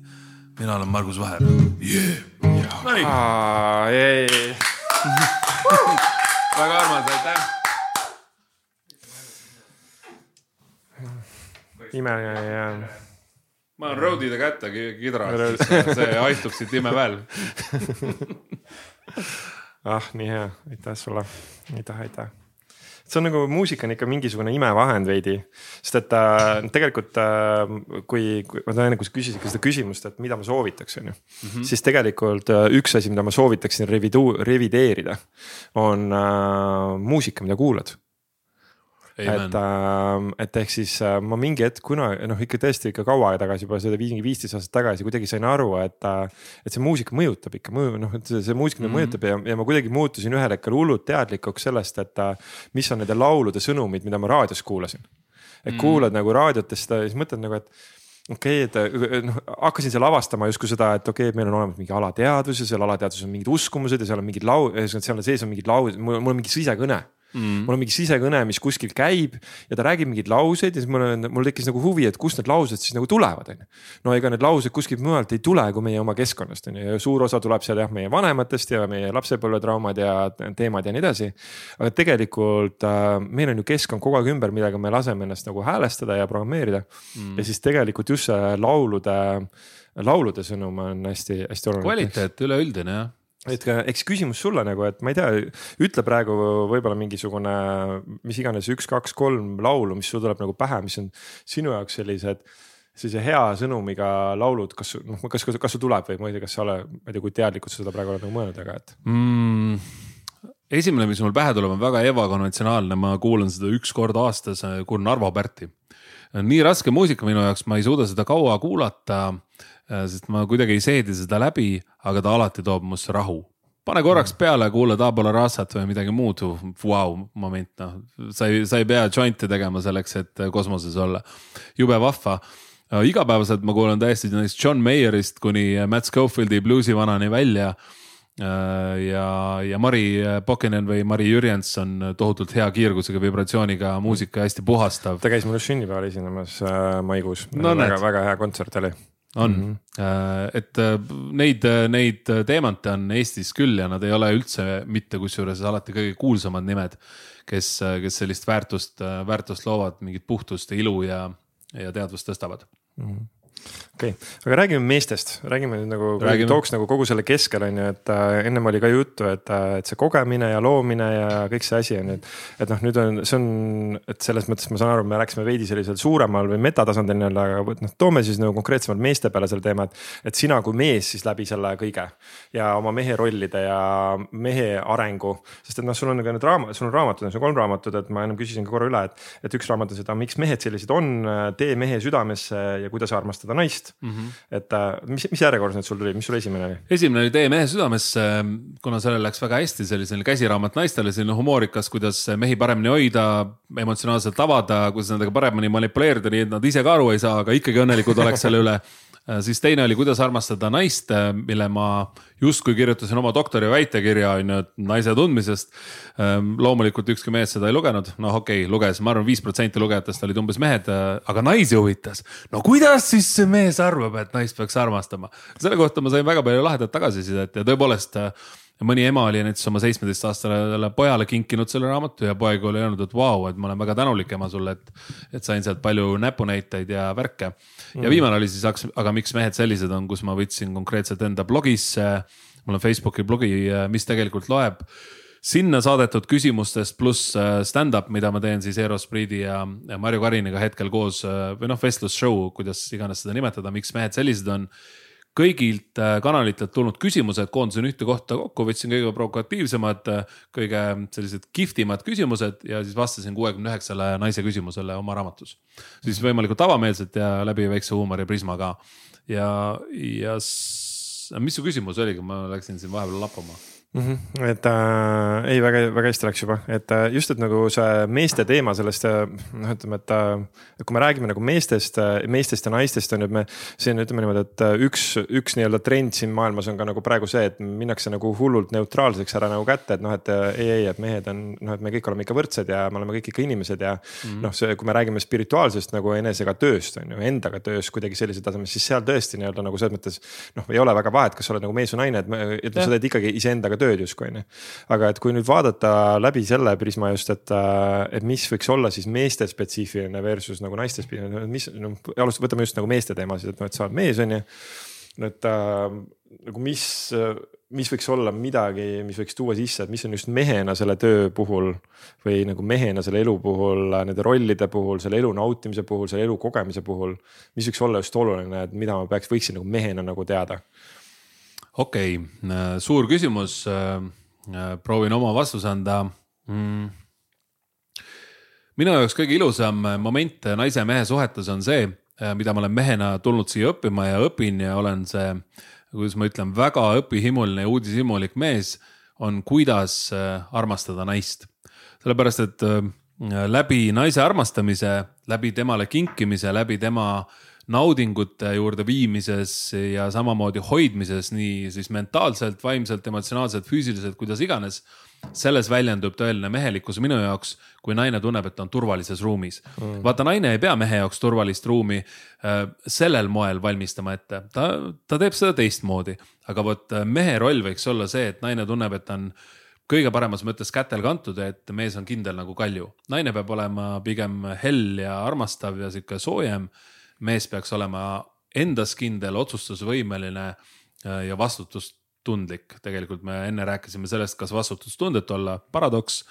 mina olen Margus Vaher. Yeah.. väga armas, aitäh. imeline ja. ma olen road'ide kätte kidra, see aitub siit imeväel ah, nii hea, aitäh sulle, aitäh, aitäh see on nagu muusika on ikka mingisugune imevahend veidi. sest et äh, tegelikult äh, kui, kui ma enne kui sa küsisid seda küsimust, et mida ma soovitaks, on ju. -hmm. siis tegelikult äh, üks asi, mida ma soovitaksin revidu-, revideerida on äh, muusika, mida kuulad et, äh, et ehk siis äh, ma mingi hetk kunagi noh, ikka tõesti ikka kaua aega tagasi juba seda mingi viisteist aastat tagasi kuidagi sain aru, et. Äh, et see muusika mõjutab ikka mõju, noh, et see, see muusika mm -hmm. mõjutab ja, ja ma kuidagi muutusin ühel hetkel hullult teadlikuks sellest, et mis on nende laulude sõnumid, mida ma raadios kuulasin. et mm -hmm. kuulad nagu raadiotest ja siis mõtled nagu, et okei okay,, et noh, hakkasin seal avastama justkui seda, et okei okay,, meil on olemas mingi alateadvus ja seal alateadvuses on mingid uskumused ja seal on mingid lau-, seal sees on mingid laused, mul on mingi sisekõne mm.. Mul on mingi sisekõne, mis kuskil käib ja ta räägib mingeid lauseid ja siis mul on, mul tekkis nagu huvi, et kust need laused siis nagu tulevad, on ju. no ega need laused kuskilt mujalt ei tule, kui meie oma keskkonnast on ju ja suur osa tuleb seal jah, meie vanematest ja meie lapsepõlvetraumad ja teemad ja nii edasi. aga tegelikult äh, meil on ju keskkond kogu aeg ümber, millega me laseme ennast nagu häälestada ja programmeerida mm.. ja siis tegelikult just see laulude, laulude sõnum on hästi-hästi oluline. kvaliteet üleüldine jah et eks küsimus sulle nagu, et ma ei tea, ütle praegu võib-olla mingisugune, mis iganes üks, kaks, kolm laulu, mis sul tuleb nagu pähe, mis on sinu jaoks sellised sellise hea sõnumiga laulud, kas noh, kas, kas, kas sul tuleb või ma ei tea, kas sa oled, ma ei tea, kui teadlikult sa seda praegu oled nagu mõelnud, aga et mm,. esimene, mis mul pähe tuleb, on väga ebakonventsionaalne, ma kuulan seda üks kord aastas, kuulan Arvo Pärti. nii raske muusika minu jaoks, ma ei suuda seda kaua kuulata sest ma kuidagi ei seedi seda läbi, aga ta alati toob musse rahu. pane korraks mm. peale, kuula Tabula Rasat või midagi muud, vau, moment, noh, sa ei, sa ei pea joint'e tegema selleks, et kosmoses olla. jube vahva äh, igapäevaselt ma kuulan täiesti näiteks John Mayerist kuni Matt Schofieldi bluusivanani välja. Äh, ja, ja Mari Pokinen või Mari Jürjens on tohutult hea kiirgusega, vibratsiooniga muusika, hästi puhastav. ta käis mul just sünnipäeval esinemas äh, maikuus no,, väga, väga hea kontsert oli on mm, -hmm. et äh, neid, äh, neid teemante on Eestis küll ja nad ei ole üldse mitte kusjuures alati kõige kuulsamad nimed, kes, kes sellist väärtust, väärtust loovad, mingit puhtust ja ilu ja, ja teadvust tõstavad mm. -hmm okei okay., aga räägime meestest, räägime nüüd nagu, tooks nagu kogu selle keskel on ju, et äh, ennem oli ka juttu, et äh,, et see kogemine ja loomine ja kõik see asi on ju, et. et noh, nüüd on, see on, et selles mõttes ma saan aru, me läksime veidi sellisel suuremal või metatasandil nii-öelda, aga noh, toome siis nagu konkreetsemalt meeste peale selle teema, et. et sina kui mees siis läbi selle kõige ja oma mehe rollide ja mehe arengu, sest et noh, sul on nagu need raamat, sul on raamatud, sul on kolm raamatut, et ma ennem küsisin ka korra üle, et. et üks raamat on seda, miks mehed sellised on, tee mehe südamesse ja kuidas armastada naist mm. -hmm. et äh, mis, mis järjekorras need sul tulid, mis sul esimene oli? esimene oli Tee mehe südamesse, kuna sellel läks väga hästi, see oli selline käsiraamat naistele, selline humoorikas, kuidas mehi paremini hoida, emotsionaalselt avada, kuidas nendega paremini manipuleerida, nii et nad ise ka aru ei saa, aga ikkagi õnnelikud oleks selle üle siis teine oli Kuidas armastada naist, äh, mille ma justkui kirjutasin oma doktori väitekirja on ju, et naise tundmisest. Ähm, loomulikult ükski mees seda ei lugenud, noh, okei okay,, luges, ma arvan, viis protsenti lugejatest olid umbes mehed, äh, aga naisi huvitas. no kuidas siis see mees arvab, et naist peaks armastama? selle kohta ma sain väga palju lahedat tagasisidet ja tõepoolest mõni ema oli näiteks oma seitsmeteistaastasele pojale kinkinud selle raamatu ja poeg oli öelnud, et vau, et ma olen väga tänulik ema sulle, et. et sain sealt palju näpunäiteid ja värke. ja mm. viimane oli siis, aga miks mehed sellised on, kus ma võtsin konkreetselt enda blogisse. mul on Facebooki blogi, mis tegelikult loeb sinna saadetud küsimustest pluss äh, stand-up, mida ma teen siis Eero Spriidi ja Marju Kariniga hetkel koos äh, või noh, vestlusshow, kuidas iganes seda nimetada, miks mehed sellised on kõigilt äh, kanalitelt tulnud küsimused koondasin ühte kohta kokku, võtsin kõige provokatiivsemad, äh, kõige sellised kihvtimad küsimused ja siis vastasin kuuekümne üheksale naise küsimusele oma raamatus. siis võimalikult avameelselt ja läbi väikse huumori prisma ka. ja, ja mis su küsimus oligi, ma läksin siin vahepeal lappama mm. -hmm. et äh, ei, väga, väga hästi läks juba, et äh, just, et nagu see meeste teema sellest äh, noh, ütleme, et äh, kui me räägime nagu meestest äh,, meestest ja naistest on ju, et me siin ütleme niimoodi, et äh, üks, üks nii-öelda trend siin maailmas on ka nagu praegu see, et minnakse nagu hullult neutraalseks ära nagu kätte, et noh, et äh, ei, ei, et mehed on noh, et me kõik oleme ikka võrdsed ja me oleme kõik ikka inimesed ja mm -hmm. noh, see, kui me räägime spirituaalsest nagu enesega tööst on ju, endaga tööst kuidagi sellisel tasemel, siis seal tõesti nii-öelda nagu selles mõttes noh, ei ole väga vahet, kas sa oled nagu mees või naine, et, et sa teed ikkagi iseendaga tööd justkui on ju. aga et kui nüüd vaadata läbi selle prisma just, et, äh, et mis võiks olla siis meeste spetsiifiline versus nagu naiste spetsiifiline, mis noh, alustame, võtame just nagu meeste teemasid, et noh, et sa oled mees on ju. et äh, nagu mis, mis võiks olla midagi, mis võiks tuua sisse, et mis on just mehena selle töö puhul või nagu mehena selle elu puhul, nende rollide puhul, selle elu nautimise puhul, selle elu kogemise puhul. mis võiks olla just oluline, et mida ma peaks, võiksin nagu mehena nagu teada okei okay., äh, suur küsimus. Äh, äh, proovin oma vastuse anda mm.. minu jaoks kõige ilusam moment naise ja mehe suhetes on see, mida ma olen mehena tulnud siia õppima ja õpin ja olen see, kuidas ma ütlen, väga õpihimuline ja uudishimulik mees, on kuidas armastada naist. sellepärast, et läbi naise armastamise, läbi temale kinkimise, läbi tema naudingute juurde viimises ja samamoodi hoidmises, nii siis mentaalselt, vaimselt, emotsionaalselt, füüsiliselt, kuidas iganes. selles väljendub tõeline mehelikkus minu jaoks, kui naine tunneb, et ta on turvalises ruumis mm.. vaata, naine ei pea mehe jaoks turvalist ruumi äh, sellel moel valmistama ette, ta, ta teeb seda teistmoodi. aga vot äh, mehe roll võiks olla see, et naine tunneb, et ta on kõige paremas mõttes kätel kantud, et mees on kindel nagu kalju. naine peab olema pigem hell ja armastav ja sihuke soojem mees peaks olema endas kindel, otsustusvõimeline äh, ja vastutustundlik. tegelikult me enne rääkisime sellest, kas vastutustundetu olla, paradoks.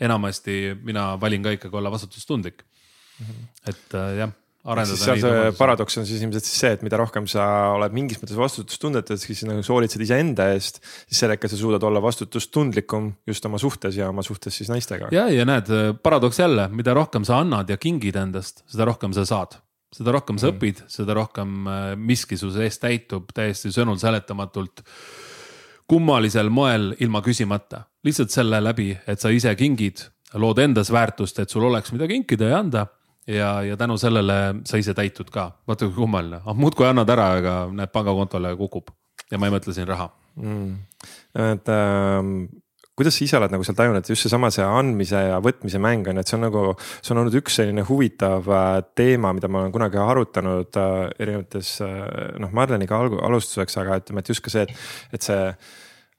enamasti mina valin ka ikkagi olla vastutustundlik mm. -hmm. et äh, jah arendada. seal see paradoks on siis ilmselt siis see, et mida rohkem sa oled mingis mõttes vastutustundetu, siis nagu sa hoolitsed iseenda eest, siis sellega sa suudad olla vastutustundlikum just oma suhtes ja oma suhtes siis naistega. ja, ja näed, paradoks jälle, mida rohkem sa annad ja kingid endast, seda rohkem sa saad seda rohkem sa mm. õpid, seda rohkem äh, miski su sees täitub täiesti sõnul seletamatult kummalisel moel ilma küsimata. lihtsalt selle läbi, et sa ise kingid, lood endas väärtust, et sul oleks mida kinkida ja anda. ja, ja tänu sellele sa ise täitud ka, vaata kui kummaline, ah muudkui annad ära, aga näed pangakontole kukub ja ma ei mõtle siin raha mm.. et ähm kuidas sa ise oled nagu seal tajunud, et just seesama see andmise ja võtmise mäng on ju, et see on nagu, see on olnud üks selline huvitav äh, teema, mida ma olen kunagi arutanud äh, erinevates äh, noh, Marleniga alustuseks, aga ütleme, et just ka see, et, et see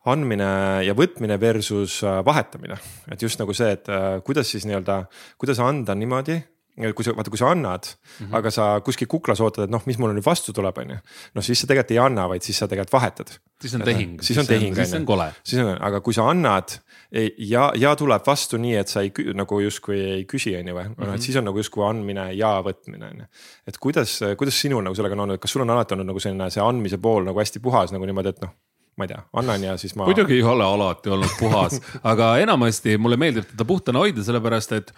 andmine ja võtmine versus vahetamine, et just nagu see, et kuidas siis nii-öelda, kuidas anda niimoodi kui sa vaata, kui sa annad mm, -hmm. aga sa kuskil kuklas ootad, et noh, mis mulle nüüd vastu tuleb, on ju. noh, siis sa tegelikult ei anna, vaid siis sa tegelikult vahetad. Siis on tehing. siis on tehing, siis on kole. siis on, aga kui sa annad ja, ja tuleb vastu nii, et sa ei nagu justkui ei küsi, on ju või, et mhm. siis on nagu justkui andmine ja võtmine on ju. et kuidas, kuidas sinul nagu sellega on olnud, kas sul on alati olnud nagu selline see andmise pool nagu hästi puhas nagu niimoodi, et noh ma ei tea, annan ja siis ma. muidugi ei ole alati olnud puhas aga enamasti mulle meeldib teda puhtana hoida, sellepärast et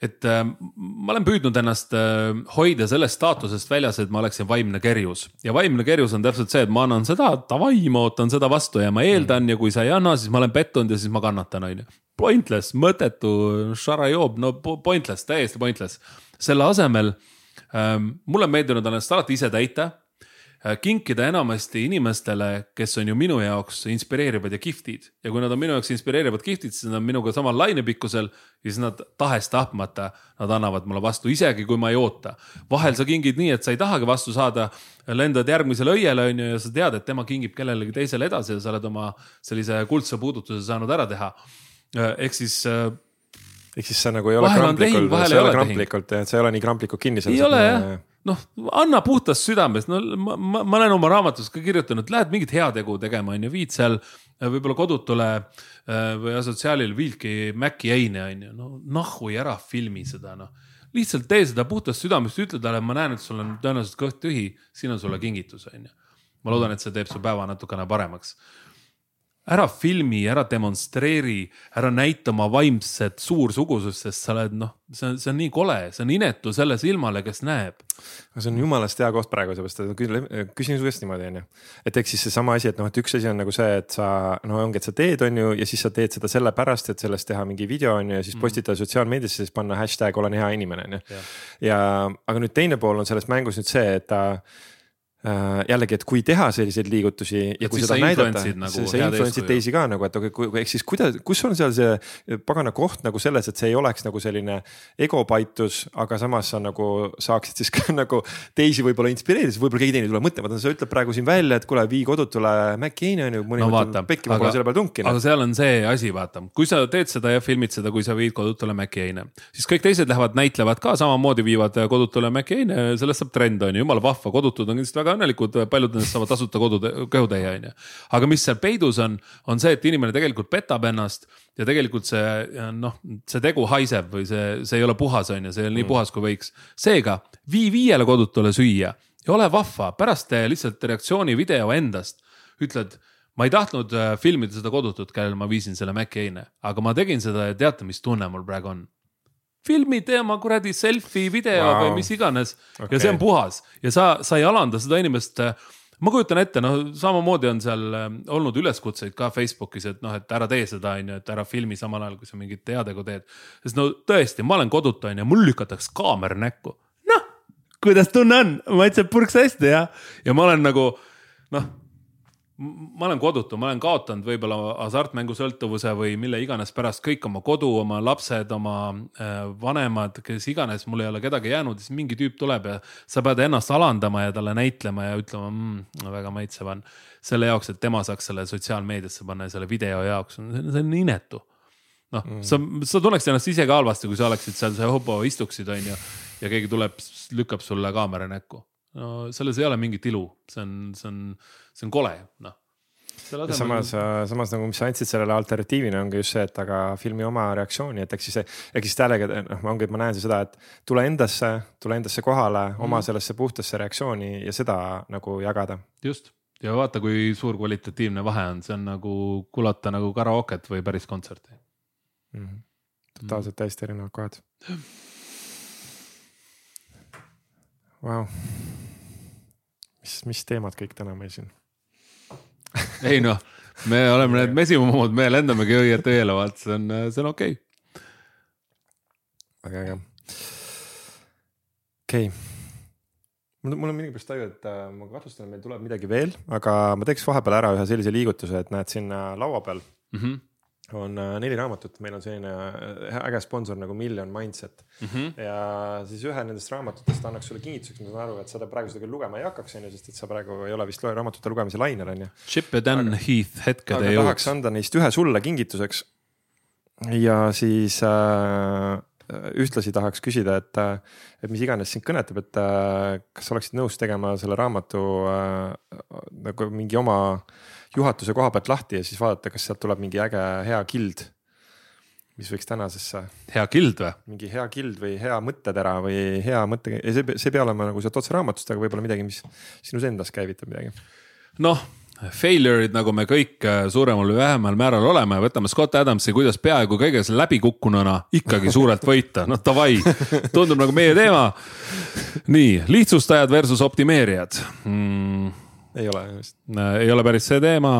et äh, ma olen püüdnud ennast äh, hoida sellest staatusest väljas, et ma oleksin vaimne kerjus ja vaimne kerjus on täpselt see, et ma annan seda, davai, ma ootan seda vastu ja ma eeldan mm. ja kui sa ei anna, siis ma olen pettunud ja siis ma kannatan, on ju. Pointless, mõttetu, šarajob, no pointless, täiesti pointless. selle asemel ähm, mulle on meeldinud ennast alati ise täita kinkida enamasti inimestele, kes on ju minu jaoks inspireerivad ja kihvtid. ja kui nad on minu jaoks inspireerivad, kihvtid, siis nad on minuga samal lainepikkusel ja siis nad tahes-tahtmata, nad annavad mulle vastu, isegi kui ma ei oota. vahel sa kingid nii, et sa ei tahagi vastu saada, lendad järgmisele õiele, on ju, ja sa tead, et tema kingib kellelegi teisele edasi ja sa oled oma sellise kuldse puudutuse saanud ära teha. Äh, ehk siis äh, ehk siis sa nagu ei ole kramplikult, sa ei ole kramplikult, sa ei ole nii kramplikult kinni selles. ei ole jah noh, anna puhtast südamest, no ma, ma, ma olen oma raamatus ka kirjutanud, lähed mingit heategu tegema, on ju, viid seal äh, võib-olla kodutule äh, või asotsiaalil viilki Maci heine, on ju, no nahhu ära filmi seda, noh. lihtsalt tee seda puhtast südamest, ütle talle, ma näen, et sul on tõenäoliselt kõht tühi, siin on sulle kingitus, on ju. ma loodan, et see teeb su päeva natukene paremaks ära filmi, ära demonstreeri, ära näita oma vaimset suursugusust, sest sa oled noh, see on, see on nii kole, see on inetu selle silmale, kes näeb. aga see on jumalast hea koht praegu, seepärast et küll küsin su käest niimoodi, onju. et eks siis seesama asi, et noh, et üks asi on nagu see, et sa no ongi, et sa teed, on ju, ja siis sa teed seda sellepärast, et sellest teha mingi video on ju ja siis mm. postitada sotsiaalmeediasse, siis panna hashtag olen hea inimene on ju. ja aga nüüd teine pool on selles mängus nüüd see, et ta Äh, jällegi, et kui teha selliseid liigutusi ja et kui seda näidata, nagu see, see influence'id teisi ka nagu, et aga ehk siis kuidas, kus on seal see pagana koht nagu selles, et see ei oleks nagu selline egopaitus, aga samas sa nagu saaksid siis ka nagu teisi võib-olla inspireerida, siis võib-olla keegi teine tuleb mõtlema, sa ütled praegu siin välja, et kuule, vii kodutule Maci on ju, mõni no, mõtleb, pekki ma pole selle peale tunkinud. aga seal on see asi, vaata, kui sa teed seda ja filmid seda, kui sa viid kodutule Maci heine, siis kõik teised lähevad, näitlevad ka samamoodi, viivad kodutule Maci heine, sellest saab trend on ju, jumala vahva, kodutud on kindlasti väga väga õnnelikud, paljud nendest saavad tasuta kodude, kõhutäie on ju. aga mis seal peidus on, on see, et inimene tegelikult petab ennast ja tegelikult see noh, see tegu haiseb või see, see ei ole puhas, on ju, see ei ole nii mm. puhas, kui võiks. seega vii viiele kodutule süüa ja ole vahva, pärast tee lihtsalt reaktsiooni video endast, ütled ma ei tahtnud äh, filmida seda kodutut, kellele ma viisin selle Maci heine, aga ma tegin seda ja teate, mis tunne mul praegu on filmi, tee oma kuradi selfie video wow. või mis iganes okay. ja see on puhas ja sa, sa ei alanda seda inimest. ma kujutan ette, noh, samamoodi on seal äh, olnud üleskutseid ka Facebookis, et noh, et ära tee seda, on ju, et ära filmi samal ajal, kui sa mingit heategu teed. sest no tõesti, ma olen kodutu, on ju, mul lükatakse kaamera näkku kuidas tunne on, maitseb purks hästi jah, ja ma olen nagu noh ma olen kodutu, ma olen kaotanud võib-olla hasartmängusõltuvuse või mille iganes pärast kõik oma kodu, oma lapsed, oma äh, vanemad, kes iganes, mul ei ole kedagi jäänud, siis mingi tüüp tuleb ja sa pead ennast alandama ja talle näitlema ja ütlema mmm,, väga maitsev on. selle jaoks, et tema saaks selle sotsiaalmeediasse panna ja selle video jaoks, see on inetu. noh mm., sa, sa tunneks ennast ise ka halvasti, kui sa oleksid seal, see hobo istuksid, on ju, ja keegi tuleb, lükkab sulle kaamera näkku no selles ei ole mingit ilu, see on, see on, see on kole, noh ja samas, samas nagu, mis sa andsid sellele alternatiivina, ongi just see, et aga filmi oma reaktsiooni, et ehk siis, ehk siis täiega noh, ongi, et ma näen seda, et tule endasse, tule endasse kohale mm., oma sellesse puhtasse reaktsiooni ja seda nagu jagada. just ja vaata, kui suur kvalitatiivne vahe on, see on nagu kuulata nagu karaoket või päris kontserti mm. -hmm. totaalselt mm. täiesti erinevad kohad Vau, mis, mis teemad kõik täna meil siin ei noh, me oleme need mesimumud, me lendamegi õieti õiele, vaat see on, see on okei okay.. väga äge. okei okay. mul, mul on millegipärast taju, et äh, ma kahtlustan, et meil tuleb midagi veel, aga ma teeks vahepeal ära ühe sellise liigutuse, et näed sinna laua peal mm. -hmm on äh, neli raamatut, meil on selline äh, äge sponsor nagu Million Mindset mm. -hmm. ja siis ühe nendest raamatutest annaks sulle kingituseks, ma saan aru, et sa praegu seda küll lugema ei hakkaks, on ju, sest et sa praegu ei ole vist raamatute lugemise lainel, on ju. Chip ja Dan aga, Heath hetkede jõuaks. tahaks anda neist ühe sulle kingituseks. ja siis äh, ühtlasi tahaks küsida, et, äh, et mis iganes sind kõnetab, et äh, kas oleksid nõus tegema selle raamatu äh, nagu mingi oma äh, juhatuse koha pealt lahti ja siis vaadata, kas sealt tuleb mingi äge hea kild. mis võiks tänasesse. hea kild või? mingi hea kild või hea mõttetera või hea mõtte, see, see ei pea olema nagu sealt otse raamatust, aga võib-olla midagi, mis sinus endas käivitab midagi. noh failure'id, nagu me kõik äh, suuremal või vähemal määral oleme, võtame Scott Adamsi, kuidas peaaegu kõiges läbikukkununa ikkagi suurelt võita, noh davai, tundub nagu meie teema. nii, lihtsustajad versus optimeerijad mm ei ole vist. Äh, ei ole päris see teema,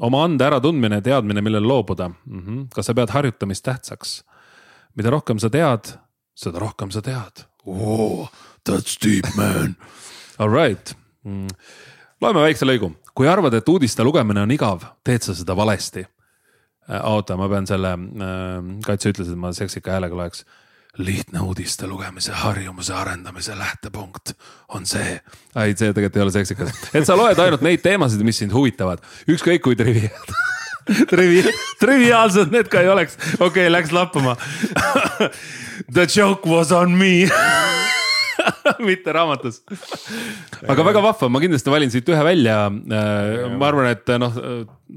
oma ande äratundmine, teadmine, millel loobuda mm. -hmm. kas sa pead harjutamist tähtsaks? mida rohkem sa tead, seda rohkem sa tead oh,. That's deep man. All right mm.. loeme väikse lõigu, kui arvad, et uudiste lugemine on igav, teed sa seda valesti. Äh, oota, ma pean selle äh,, Katja ütles, et ma seksika häälega loeks lihtne uudiste lugemise harjumuse arendamise lähtepunkt on see. ei, see tegelikult ei ole seksikas, et sa loed ainult neid teemasid, mis sind huvitavad, ükskõik kui triviaalsed trivi-, triviaalsed need ka ei oleks, okei okay,, läks lappama The joke was on me mitte raamatus. aga väga vahva, ma kindlasti valin siit ühe välja. Äh, ma arvan, et noh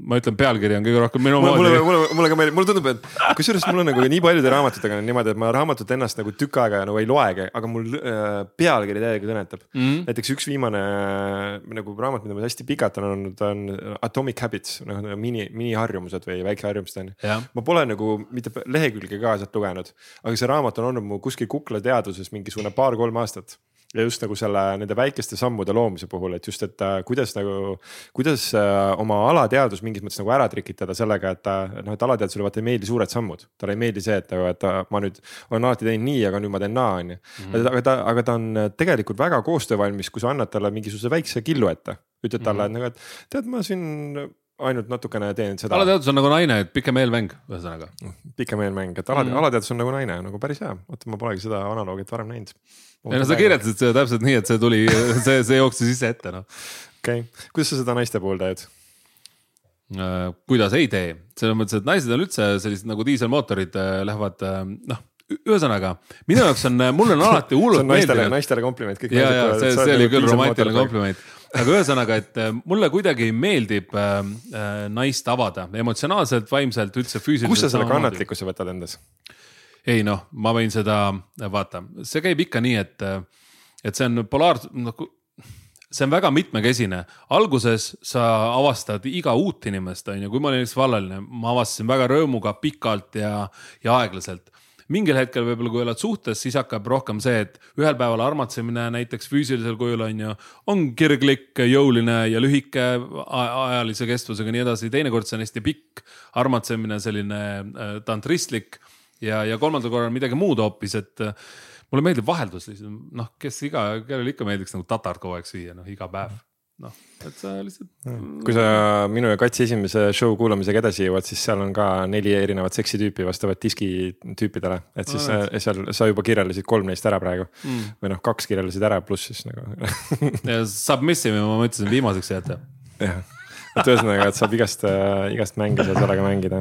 ma ütlen, pealkiri on kõige rohkem minu moodi. mulle, mulle, mulle ka meeldib, mulle tundub, et kusjuures mul on nagu nii paljude raamatutega on niimoodi, et ma raamatut ennast nagu tükk aega nagu ei loegi, aga mul äh, pealkiri täiega kõnetab mm. -hmm. näiteks üks viimane äh, nagu raamat, mida ma hästi pikalt olen olnud, on Atomic Habits nagu mini, miniharjumused või väikeharjumused on ju. ma pole nagu mitte lehekülge ka sealt lugenud, aga see raamat on olnud mu kuskil kuklateaduses mingisugune paar-kolm aastat ja just nagu selle, nende väikeste sammude loomise puhul, et just, et äh, kuidas nagu, kuidas äh, oma alateadvus mingis mõttes nagu ära trikitada sellega, et äh, noh, et alateadvusele vaata ei meeldi suured sammud. talle ei meeldi see, et, et ma nüüd olen alati teinud nii, aga nüüd ma teen naa, on ju. Mhm. aga ta, aga ta on tegelikult väga koostöövalmis, kui sa annad talle mingisuguse väikse killu ette. ütled talle mm, -hmm. et nagu, et tead, ma siin ainult natukene teen seda. alateadvus on nagu naine, et pikem eelmäng, ühesõnaga. pikem eelmäng, et ala mm. -hmm. alateadvus on nagu naine, nagu päris hea, oota, ma polegi seda analoogiat varem näinud. Ei no sa kirjeldasid seda täpselt nii, et see tuli, see, see jooksis ise ette, noh. okei okay., kuidas sa seda naiste puhul teed? Äh, kuidas ei tee, selles mõttes, et naised on üldse sellised nagu diiselmootorid äh, lähevad äh, noh ühesõnaga, minu jaoks on, mulle on alati hullult meeldinud. naistele kompliment. ja, ja see, see oli küll romantiline kompliment aga ühesõnaga, et mulle kuidagi meeldib äh, äh, naist avada emotsionaalselt, vaimselt, üldse füüsiliselt. kust sa selle kannatlikkuse võtad endas? Ei noh, ma võin seda, vaata, see käib ikka nii, et, et see on polaar-, noh see on väga mitmekesine, alguses sa avastad iga uut inimest, on ju, kui ma olin näiteks vallaline, ma avastasin väga rõõmuga pikalt ja, ja aeglaselt. Mingil hetkel võib-olla, kui oled suhtes, siis hakkab rohkem see, et ühel päeval armatsemine näiteks füüsilisel kujul on ju, on kirglik, jõuline ja lühike ajalise kestvusega nii edasi. teinekord see on hästi pikk armatsemine, selline äh, tantristlik ja, ja kolmandal korral midagi muud hoopis, et äh, mulle meeldib vaheldus noh, kes iga, kellele ikka meeldiks nagu tatart kogu aeg süüa, noh iga päev. noh, et sa lihtsalt. kui sa minu ja Katsi esimese show kuulamisega edasi jõuad, siis seal on ka neli erinevat seksitüüpi vastavalt diskitüüpidele. et siis Aa, sa, seal sa juba kirjeldasid kolm neist ära praegu mm. või noh, kaks kirjeldasid ära, pluss siis nagu Submissive'i ma mõtlesin viimaseks jätta. jah, et ühesõnaga, et saab igast, igast mänge seal sellega mängida.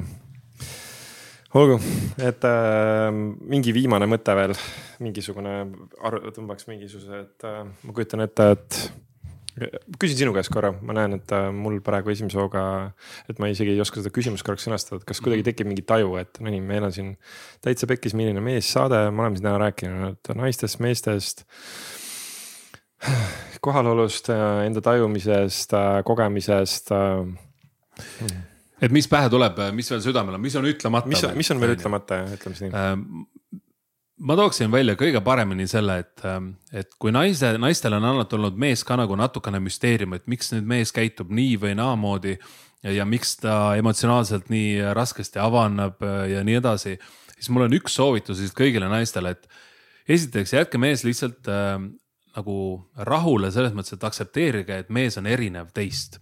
Olgu, et äh, mingi viimane mõte veel, mingisugune, tõmbaks mingisuguse, et äh, ma kujutan ette, et küsin sinu käest korra, ma näen, et äh, mul praegu esimese hooga, et ma isegi ei oska seda küsimust korraks sõnastada, et kas kuidagi tekib mingi taju, et no nii, meil on siin täitsa pekkis, milline meessaade, me oleme siin täna rääkinud naistest, meestest kohalolust, enda tajumisest, kogemisest. Et mis pähe tuleb, mis veel südamel on, mis on ütlemata? mis on, mis on veel ütlemata, ütleme siis nii. ma tooksin välja kõige paremini selle, et, et kui naise, naistele on alati olnud mees ka nagu natukene müsteerium, et miks nüüd mees käitub nii või naamoodi ja, ja miks ta emotsionaalselt nii raskesti avaneb ja nii edasi. siis mul on üks soovitus siis kõigile naistele, et esiteks jätke mees lihtsalt äh, nagu rahule selles mõttes, et aktsepteerige, et mees on erinev teist.